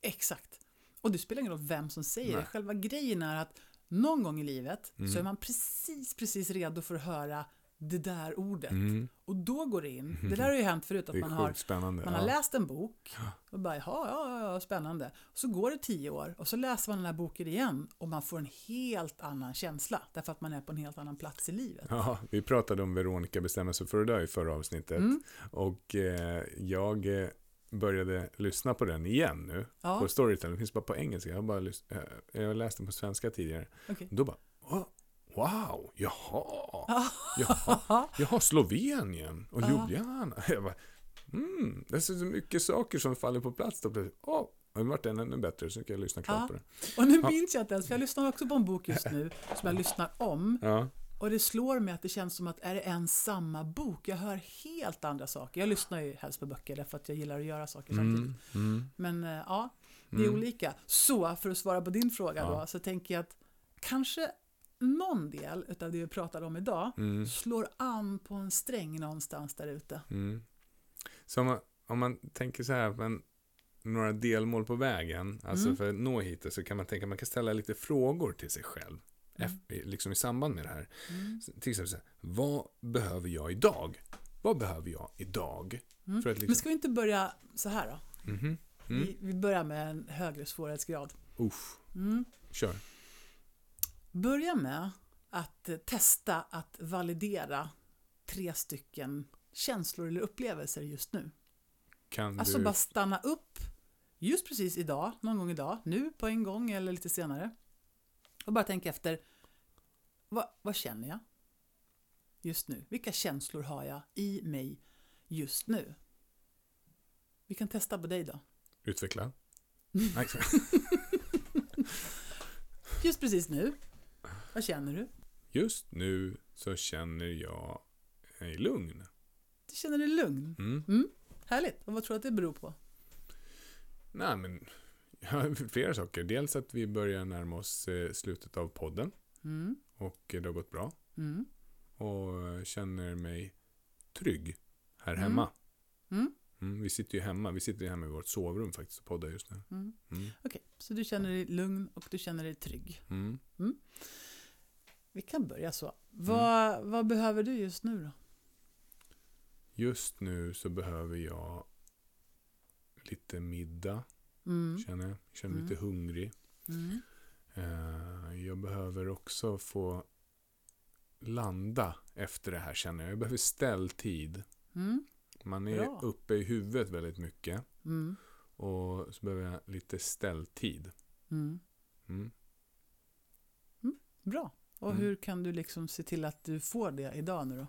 Exakt. Och det spelar ingen roll vem som säger Nej. det. Själva grejen är att någon gång i livet Mm. så är man precis, precis redo för att höra det där ordet. Mm. Och då går det in. Det där har ju hänt förut att man har, spännande. man har ja. läst en bok och bara jaha, ja, ja, ja, spännande. Så går det tio år och så läser man den här boken igen och man får en helt annan känsla därför att man är på en helt annan plats i livet. Ja, vi pratade om Veronica bestämmer sig för dö i förra avsnittet. Mm. Och eh, jag eh, började lyssna på den igen nu. Ja, På Storytel. Den finns bara på engelska. Jag har, bara eh, jag läst den på svenska tidigare. okej. Då bara, "Åh, wow, jaha, Ja. jaha, jaha, Slovenien och Ja. Ljubljana. Jag bara, mm, det är så mycket saker som faller på plats. Då plötsligt, åh, nu vart den ännu bättre så kan jag lyssna klart Ja. på den. Och nu minns jag inte ens, för jag lyssnar också på en bok just nu som jag lyssnar om. Ja, Och det slår mig att det känns som att är det en samma bok? Jag hör helt andra saker. Jag lyssnar ju helst på böcker därför att jag gillar att göra saker samtidigt. Mm, mm, Men eh, ja, det är mm. olika. Så för att svara på din fråga Ja. då, så tänker jag att kanske någon del av det vi pratade om idag Mm, slår an på en sträng någonstans där ute. mm. Så om man, om man tänker så här, men några delmål på vägen, alltså Mm. för att nå hit så kan man tänka, man kan ställa lite frågor till sig själv. Mm. eff- Liksom i samband med det här. Mm. Till exempel så här, vad behöver jag idag? Vad behöver jag idag? Mm. För att Men liksom, ska vi inte börja så här då? Mhm. Mm. Vi, vi börjar med en högre svårighetsgrad. Mm. kör. Börja med att testa att validera tre stycken känslor eller upplevelser just nu. Kan Alltså du... bara stanna upp just precis idag, någon gång idag, nu på en gång eller lite senare. Och bara tänka efter, vad, vad känner jag just nu? Vilka känslor har jag i mig just nu? Vi kan testa på dig då. Utveckla. Nej, Just precis nu, vad känner du? Just nu så känner jag mig lugn. Du känner dig lugn. Mm. Härligt. Och vad tror du att det beror på? Nej, men ja, flera saker. Dels att vi börjar närma oss eh, slutet av podden Mm. och det har gått bra. Mm. Och känner mig trygg här Mm. hemma. Mm. Mm, vi sitter ju hemma. Vi sitter ju hemma i vårt sovrum faktiskt och poddar just nu. Mm. Mm. Okej, så du känner dig lugn och du känner dig trygg. Mm. Vi kan börja så. Vad, vad behöver du just nu då? Just nu så behöver jag lite middag, Mm. känner jag. Jag känner mig Mm. lite hungrig. Mm. Eh, Jag behöver också få landa efter det här känner jag. Jag behöver ställtid. Mm. Man är Bra. uppe i huvudet väldigt mycket. Mm. Och så behöver jag lite ställtid. Mm. Mm. Bra. Och Mm. hur kan du liksom se till att du får det idag nu då?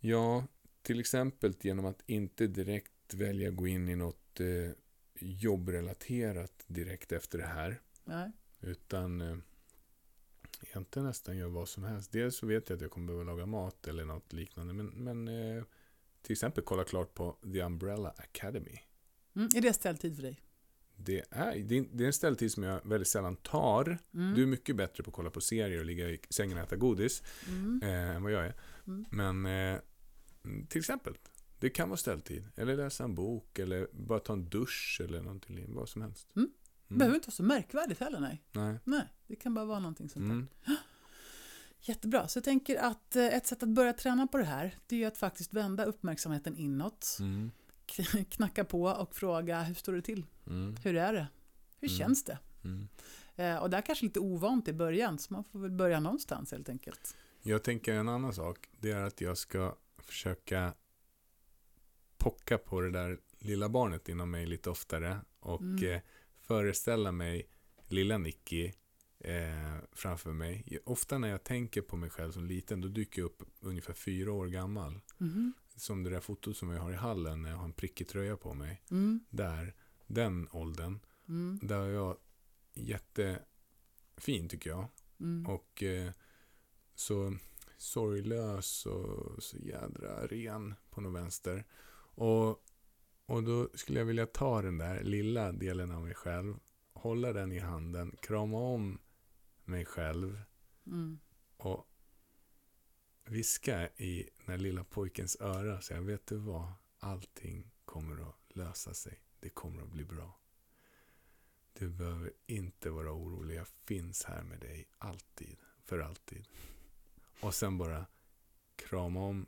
Ja, till exempel genom att inte direkt välja gå in i något eh, jobbrelaterat direkt efter det här. Nej. Utan eh, egentligen nästan gör vad som helst. Dels så vet jag att jag kommer behöva laga mat eller något liknande. Men, men eh, till exempel kolla klart på The Umbrella Academy. Mm. Är det ställtid för dig? Det är, det är en ställtid som jag väldigt sällan tar. Mm. Du är mycket bättre på att kolla på serier och ligga i sängen och äta godis Mm. eh, än vad jag är. Mm. Men eh, till exempel, det kan vara ställtid. Eller läsa en bok eller bara ta en dusch eller någonting. Vad som helst. Mm. Mm. behöver inte vara så märkvärdigt heller, nej. Nej. Nej, det kan bara vara någonting sånt där. Mm. Jättebra. Så jag tänker att eh, ett sätt att börja träna på det här, det är ju att faktiskt vända uppmärksamheten inåt. Mm. Knacka på och fråga, hur står det till? Mm. Hur är det? Hur Mm. känns det? Mm. Eh, och det är kanske lite ovant i början, så man får väl börja någonstans helt enkelt. Jag tänker en annan sak. Det är att jag ska försöka pocka på det där lilla barnet inom mig lite oftare. Och Mm. eh, föreställa mig lilla Nicky eh, framför mig. Ofta när jag tänker på mig själv som liten, då dyker jag upp ungefär fyra år gammal. Mhm. Som det där fotot som jag har i hallen när jag har en prickig tröja på mig. Mm. Där, den åldern. Mm. Där är jag jättefin tycker jag. Mm. Och eh, så sorglös och så jädra ren på något vänster. Och, och då skulle jag vilja ta den där lilla delen av mig själv, hålla den i handen, krama om mig själv Mm. och viska i den här lilla pojkens öra. Så jag vet du vad, allting kommer att lösa sig. Det kommer att bli bra. Du behöver inte vara orolig. Jag finns här med dig alltid. För alltid. Och sen bara krama om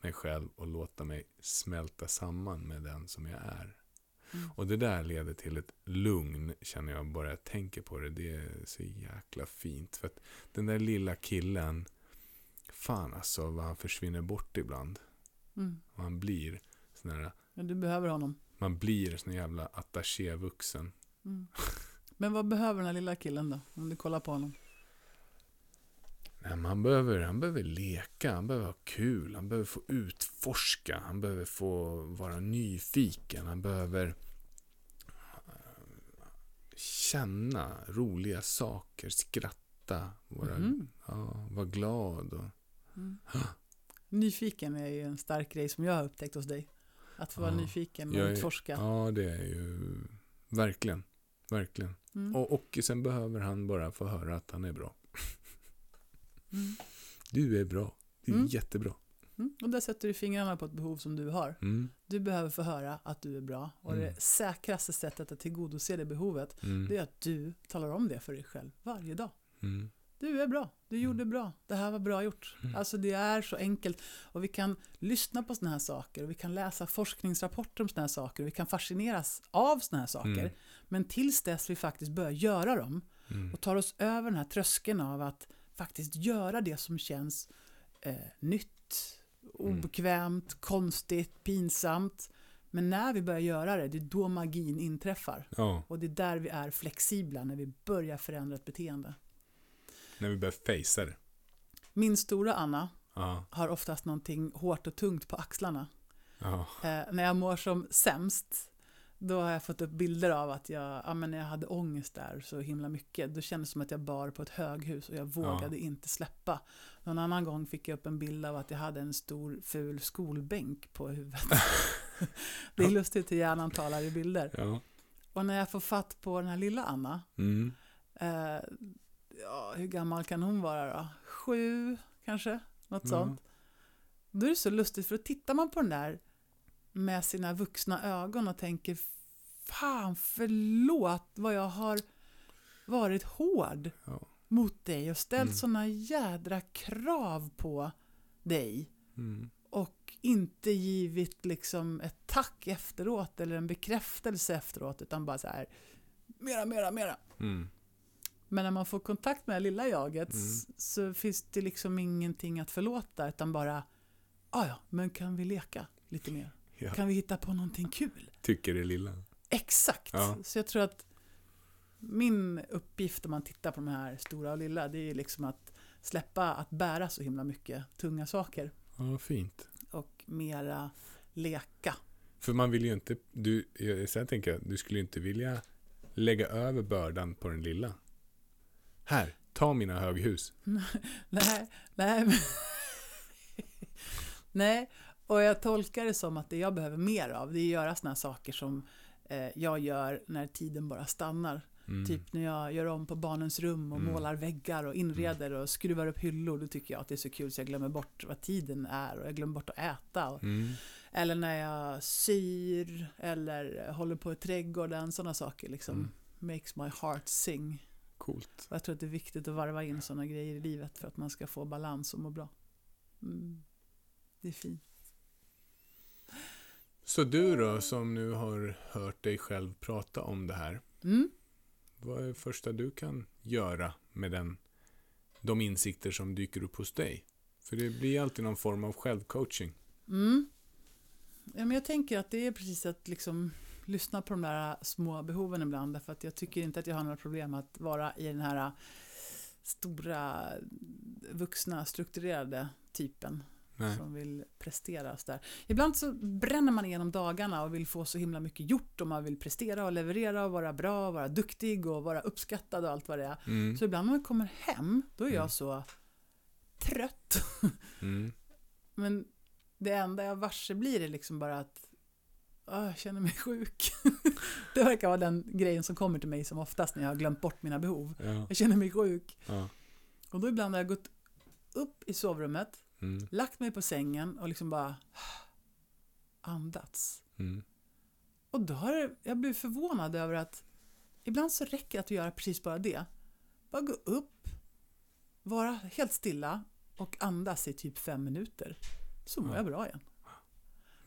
mig själv och låta mig smälta samman med den som jag är. Mm. Och det där leder till ett lugn, känner jag, bara jag tänker på det. Det är så jäkla fint. För att den där lilla killen, fan alltså vad han försvinner bort ibland. Mm. Och han blir sån här, Men du behöver honom. man blir sån jävla attachévuxen. Mm. Men vad behöver den här lilla killen då? Om du kollar på honom. Nej, han, behöver, han behöver leka, han behöver ha kul, han behöver få utforska, han behöver få vara nyfiken, han behöver eh, känna roliga saker, skratta, vara, Mhm. Ja, var glad och... Mm. Nyfiken är ju en stark grej som jag har upptäckt hos dig. Att få vara Ja, nyfiken och är- utforska. Ja, det är ju verkligen, verkligen. Mm. Och, och sen behöver han bara få höra att han är bra. Mm. Du är bra. Du är Mm. jättebra. Mm. Och där sätter du fingrarna på ett behov som du har. Mm. Du behöver få höra att du är bra. Och Mm. det säkraste sättet att tillgodose det behovet, Mm. det är att du talar om det för dig själv varje dag. Mm. Du är bra, du gjorde bra, det här var bra gjort. Mm. Alltså det är så enkelt. Och vi kan lyssna på sådana här saker och vi kan läsa forskningsrapporter om sådana här saker och vi kan fascineras av sådana här saker. Mm. Men tills dess vi faktiskt börjar göra dem Mm. och tar oss över den här tröskeln av att faktiskt göra det som känns eh, nytt, Mm. obekvämt, konstigt, pinsamt. Men när vi börjar göra det, det är då magin inträffar. Ja, Och det är där vi är flexibla, när vi börjar förändra ett beteende. När vi börjar fejsa det. Min stora Anna Ja, har oftast någonting hårt och tungt på axlarna. ja, Eh, när jag mår som sämst, då har jag fått upp bilder av att jag, ja, men när jag hade ångest där så himla mycket, då kändes det som att jag bar på ett höghus och jag vågade inte släppa. Någon annan gång fick jag upp en bild av att jag hade en stor ful skolbänk på huvudet. det är lustigt hur hjärnan talar i bilder. ja. Och när jag får fatt på den här lilla Anna, Mm. eh, ja, hur gammal kan hon vara då? Sju kanske? Något Ja. sånt. Då är det så lustigt för då tittar man på den där med sina vuxna ögon och tänker Fan förlåt vad jag har varit hård Ja. mot dig och ställt Mm. sådana jädra krav på dig Mm. och inte givit liksom ett tack efteråt eller en bekräftelse efteråt utan bara så här mera, mera, mera. Mm. Men när man får kontakt med det lilla jaget Mm. så finns det liksom ingenting att förlåta utan bara, "Ah, ja, men kan vi leka lite mer? Ja. Kan vi hitta på någonting kul? Tycker det lilla. Exakt! Ja. Så jag tror att min uppgift om man tittar på de här stora och lilla, det är liksom att släppa att bära så himla mycket tunga saker Ja, fint. och mera leka. För man vill ju inte, du, jag- sen tänker jag, du skulle ju inte vilja lägga över bördan på den lilla. Här, ta mina höghus. Nej, nej. men- nej, och jag tolkar det som att det jag behöver mer av, det är att göra sådana saker som eh, jag gör när tiden bara stannar. Mm. Typ när jag gör om på barnens rum och Mm. målar väggar och inreder och skruvar upp hyllor, då tycker jag att det är så kul så jag glömmer bort vad tiden är och jag glömmer bort att äta. Och, Mm. eller när jag syr eller håller på i trädgården, sådana saker liksom. Mm. Makes my heart sing. Coolt. Jag tror att det är viktigt att varva in sådana grejer i livet för att man ska få balans och må bra. Mm. Det är fint. Så du då, som nu har hört dig själv prata om det här. Mm. Vad är det första du kan göra med den, de insikter som dyker upp hos dig? För det blir alltid någon form av självcoaching. Mm. Ja, men jag tänker att det är precis att liksom lyssna på de där små behoven ibland. Därför att jag tycker inte att jag har några problem att vara i den här stora vuxna strukturerade typen Nej. som vill prestera. Så där. Ibland så bränner man igenom dagarna och vill få så himla mycket gjort och man vill prestera och leverera och vara bra och vara duktig och vara uppskattad och allt vad det är. Mm. Så ibland när man kommer hem, då är jag Mm. så trött. Mm. Men det enda jag varse blir är liksom bara att "Åh, jag känner mig sjuk. det verkar vara den grejen som kommer till mig som oftast när jag har glömt bort mina behov. Ja. Jag känner mig sjuk. Ja. Och då ibland har jag gått upp i sovrummet, Mm. lagt mig på sängen och liksom bara andats. Mm. Och då har jag blivit förvånad över att ibland så räcker det att göra precis bara det. Bara gå upp, vara helt stilla och andas i typ fem minuter. Så mår Ja. jag bra igen.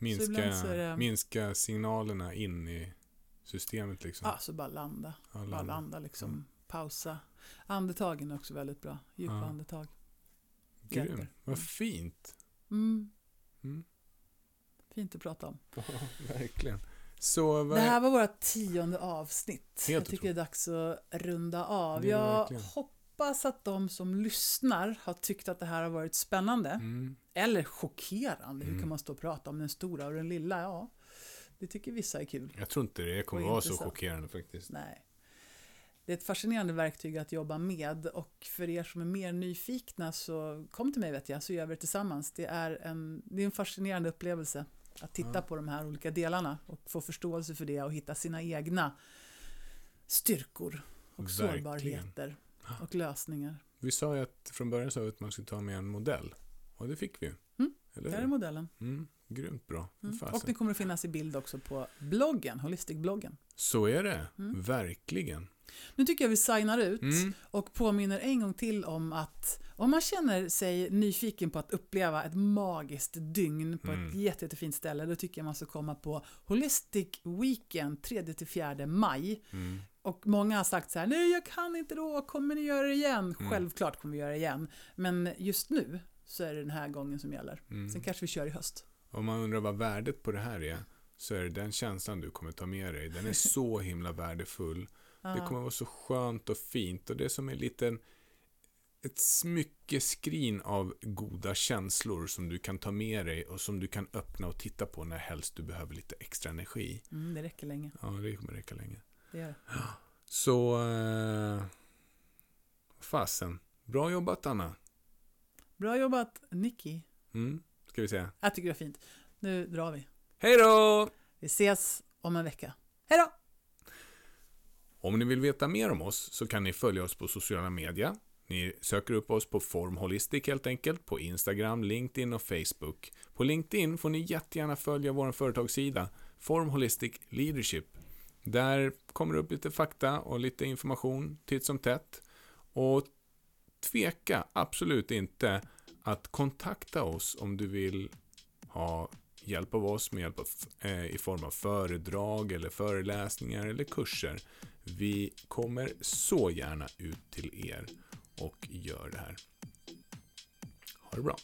Minska, det- minska signalerna in i systemet liksom. Ja, så bara landa. Alla Bara andra. landa liksom. Mm. Pausa. Andetagen är också väldigt bra. Djupa Ja. andetag. Grym. Vad Mm. fint. Mm. Mm. Fint att prata om. Ja, verkligen. Så vad Det här var vårt tionde avsnitt. Helt jag tycker det är dags att runda av. Jag verkligen. hoppas att de som lyssnar har tyckt att det här har varit spännande. Mm. Eller chockerande. Hur Mm. kan man stå och prata om den stora och den lilla? Ja, det tycker vissa är kul. Jag tror inte det kommer vara så chockerande faktiskt. Nej. det är ett fascinerande verktyg att jobba med och för er som är mer nyfikna så kom till mig vet jag så gör vi det tillsammans. Det är en, det är en fascinerande upplevelse att titta Ja. på de här olika delarna och få förståelse för det och hitta sina egna styrkor och Verkligen. sårbarheter och lösningar. Vi sa ju att från början sa vi att man skulle ta med en modell. Och det fick vi ju. Mm, Eller Där är modellen. Mm, grymt bra. Mm. Och det kommer att finnas i bild också på bloggen, Holistic-bloggen. Så är det. Mm. Verkligen. Nu tycker jag vi signar ut Mm. och påminner en gång till om att om man känner sig nyfiken på att uppleva ett magiskt dygn på ett Mm. jätte, jättefint ställe, då tycker jag man ska komma på Holistic Weekend 3-4 maj. Mm. Och många har sagt så här, nej jag kan inte då, kommer ni göra det igen? Mm. Självklart kommer vi göra det igen, men just nu så är det den här gången som gäller. Mm. Sen kanske vi kör i höst. Om man undrar vad värdet på det här är så är det den känslan du kommer ta med dig. Den är så himla värdefull. Det kommer vara så skönt och fint och det är som en liten ett smyckeskrin av goda känslor som du kan ta med dig och som du kan öppna och titta på när helst du behöver lite extra energi. Mm, det räcker länge. Ja, det kommer räcka länge. Det gör det. Så, eh, fasen. Bra jobbat Anna. Bra jobbat Nicky. Mm, ska vi säga. Jag tycker det är fint. Nu drar vi. Hej då! Vi ses om en vecka. Hej då! Om ni vill veta mer om oss så kan ni följa oss på sociala medier. Ni söker upp oss på Form Holistic helt enkelt, på Instagram, LinkedIn och Facebook. På LinkedIn får ni jättegärna följa vår företagssida, Form Holistic Leadership. Där kommer det upp lite fakta och lite information titt som tätt. Och tveka absolut inte att kontakta oss om du vill ha hjälp av oss med hjälp av, eh, i form av föredrag eller föreläsningar eller kurser. Vi kommer så gärna ut till er och gör det här. Ha det bra.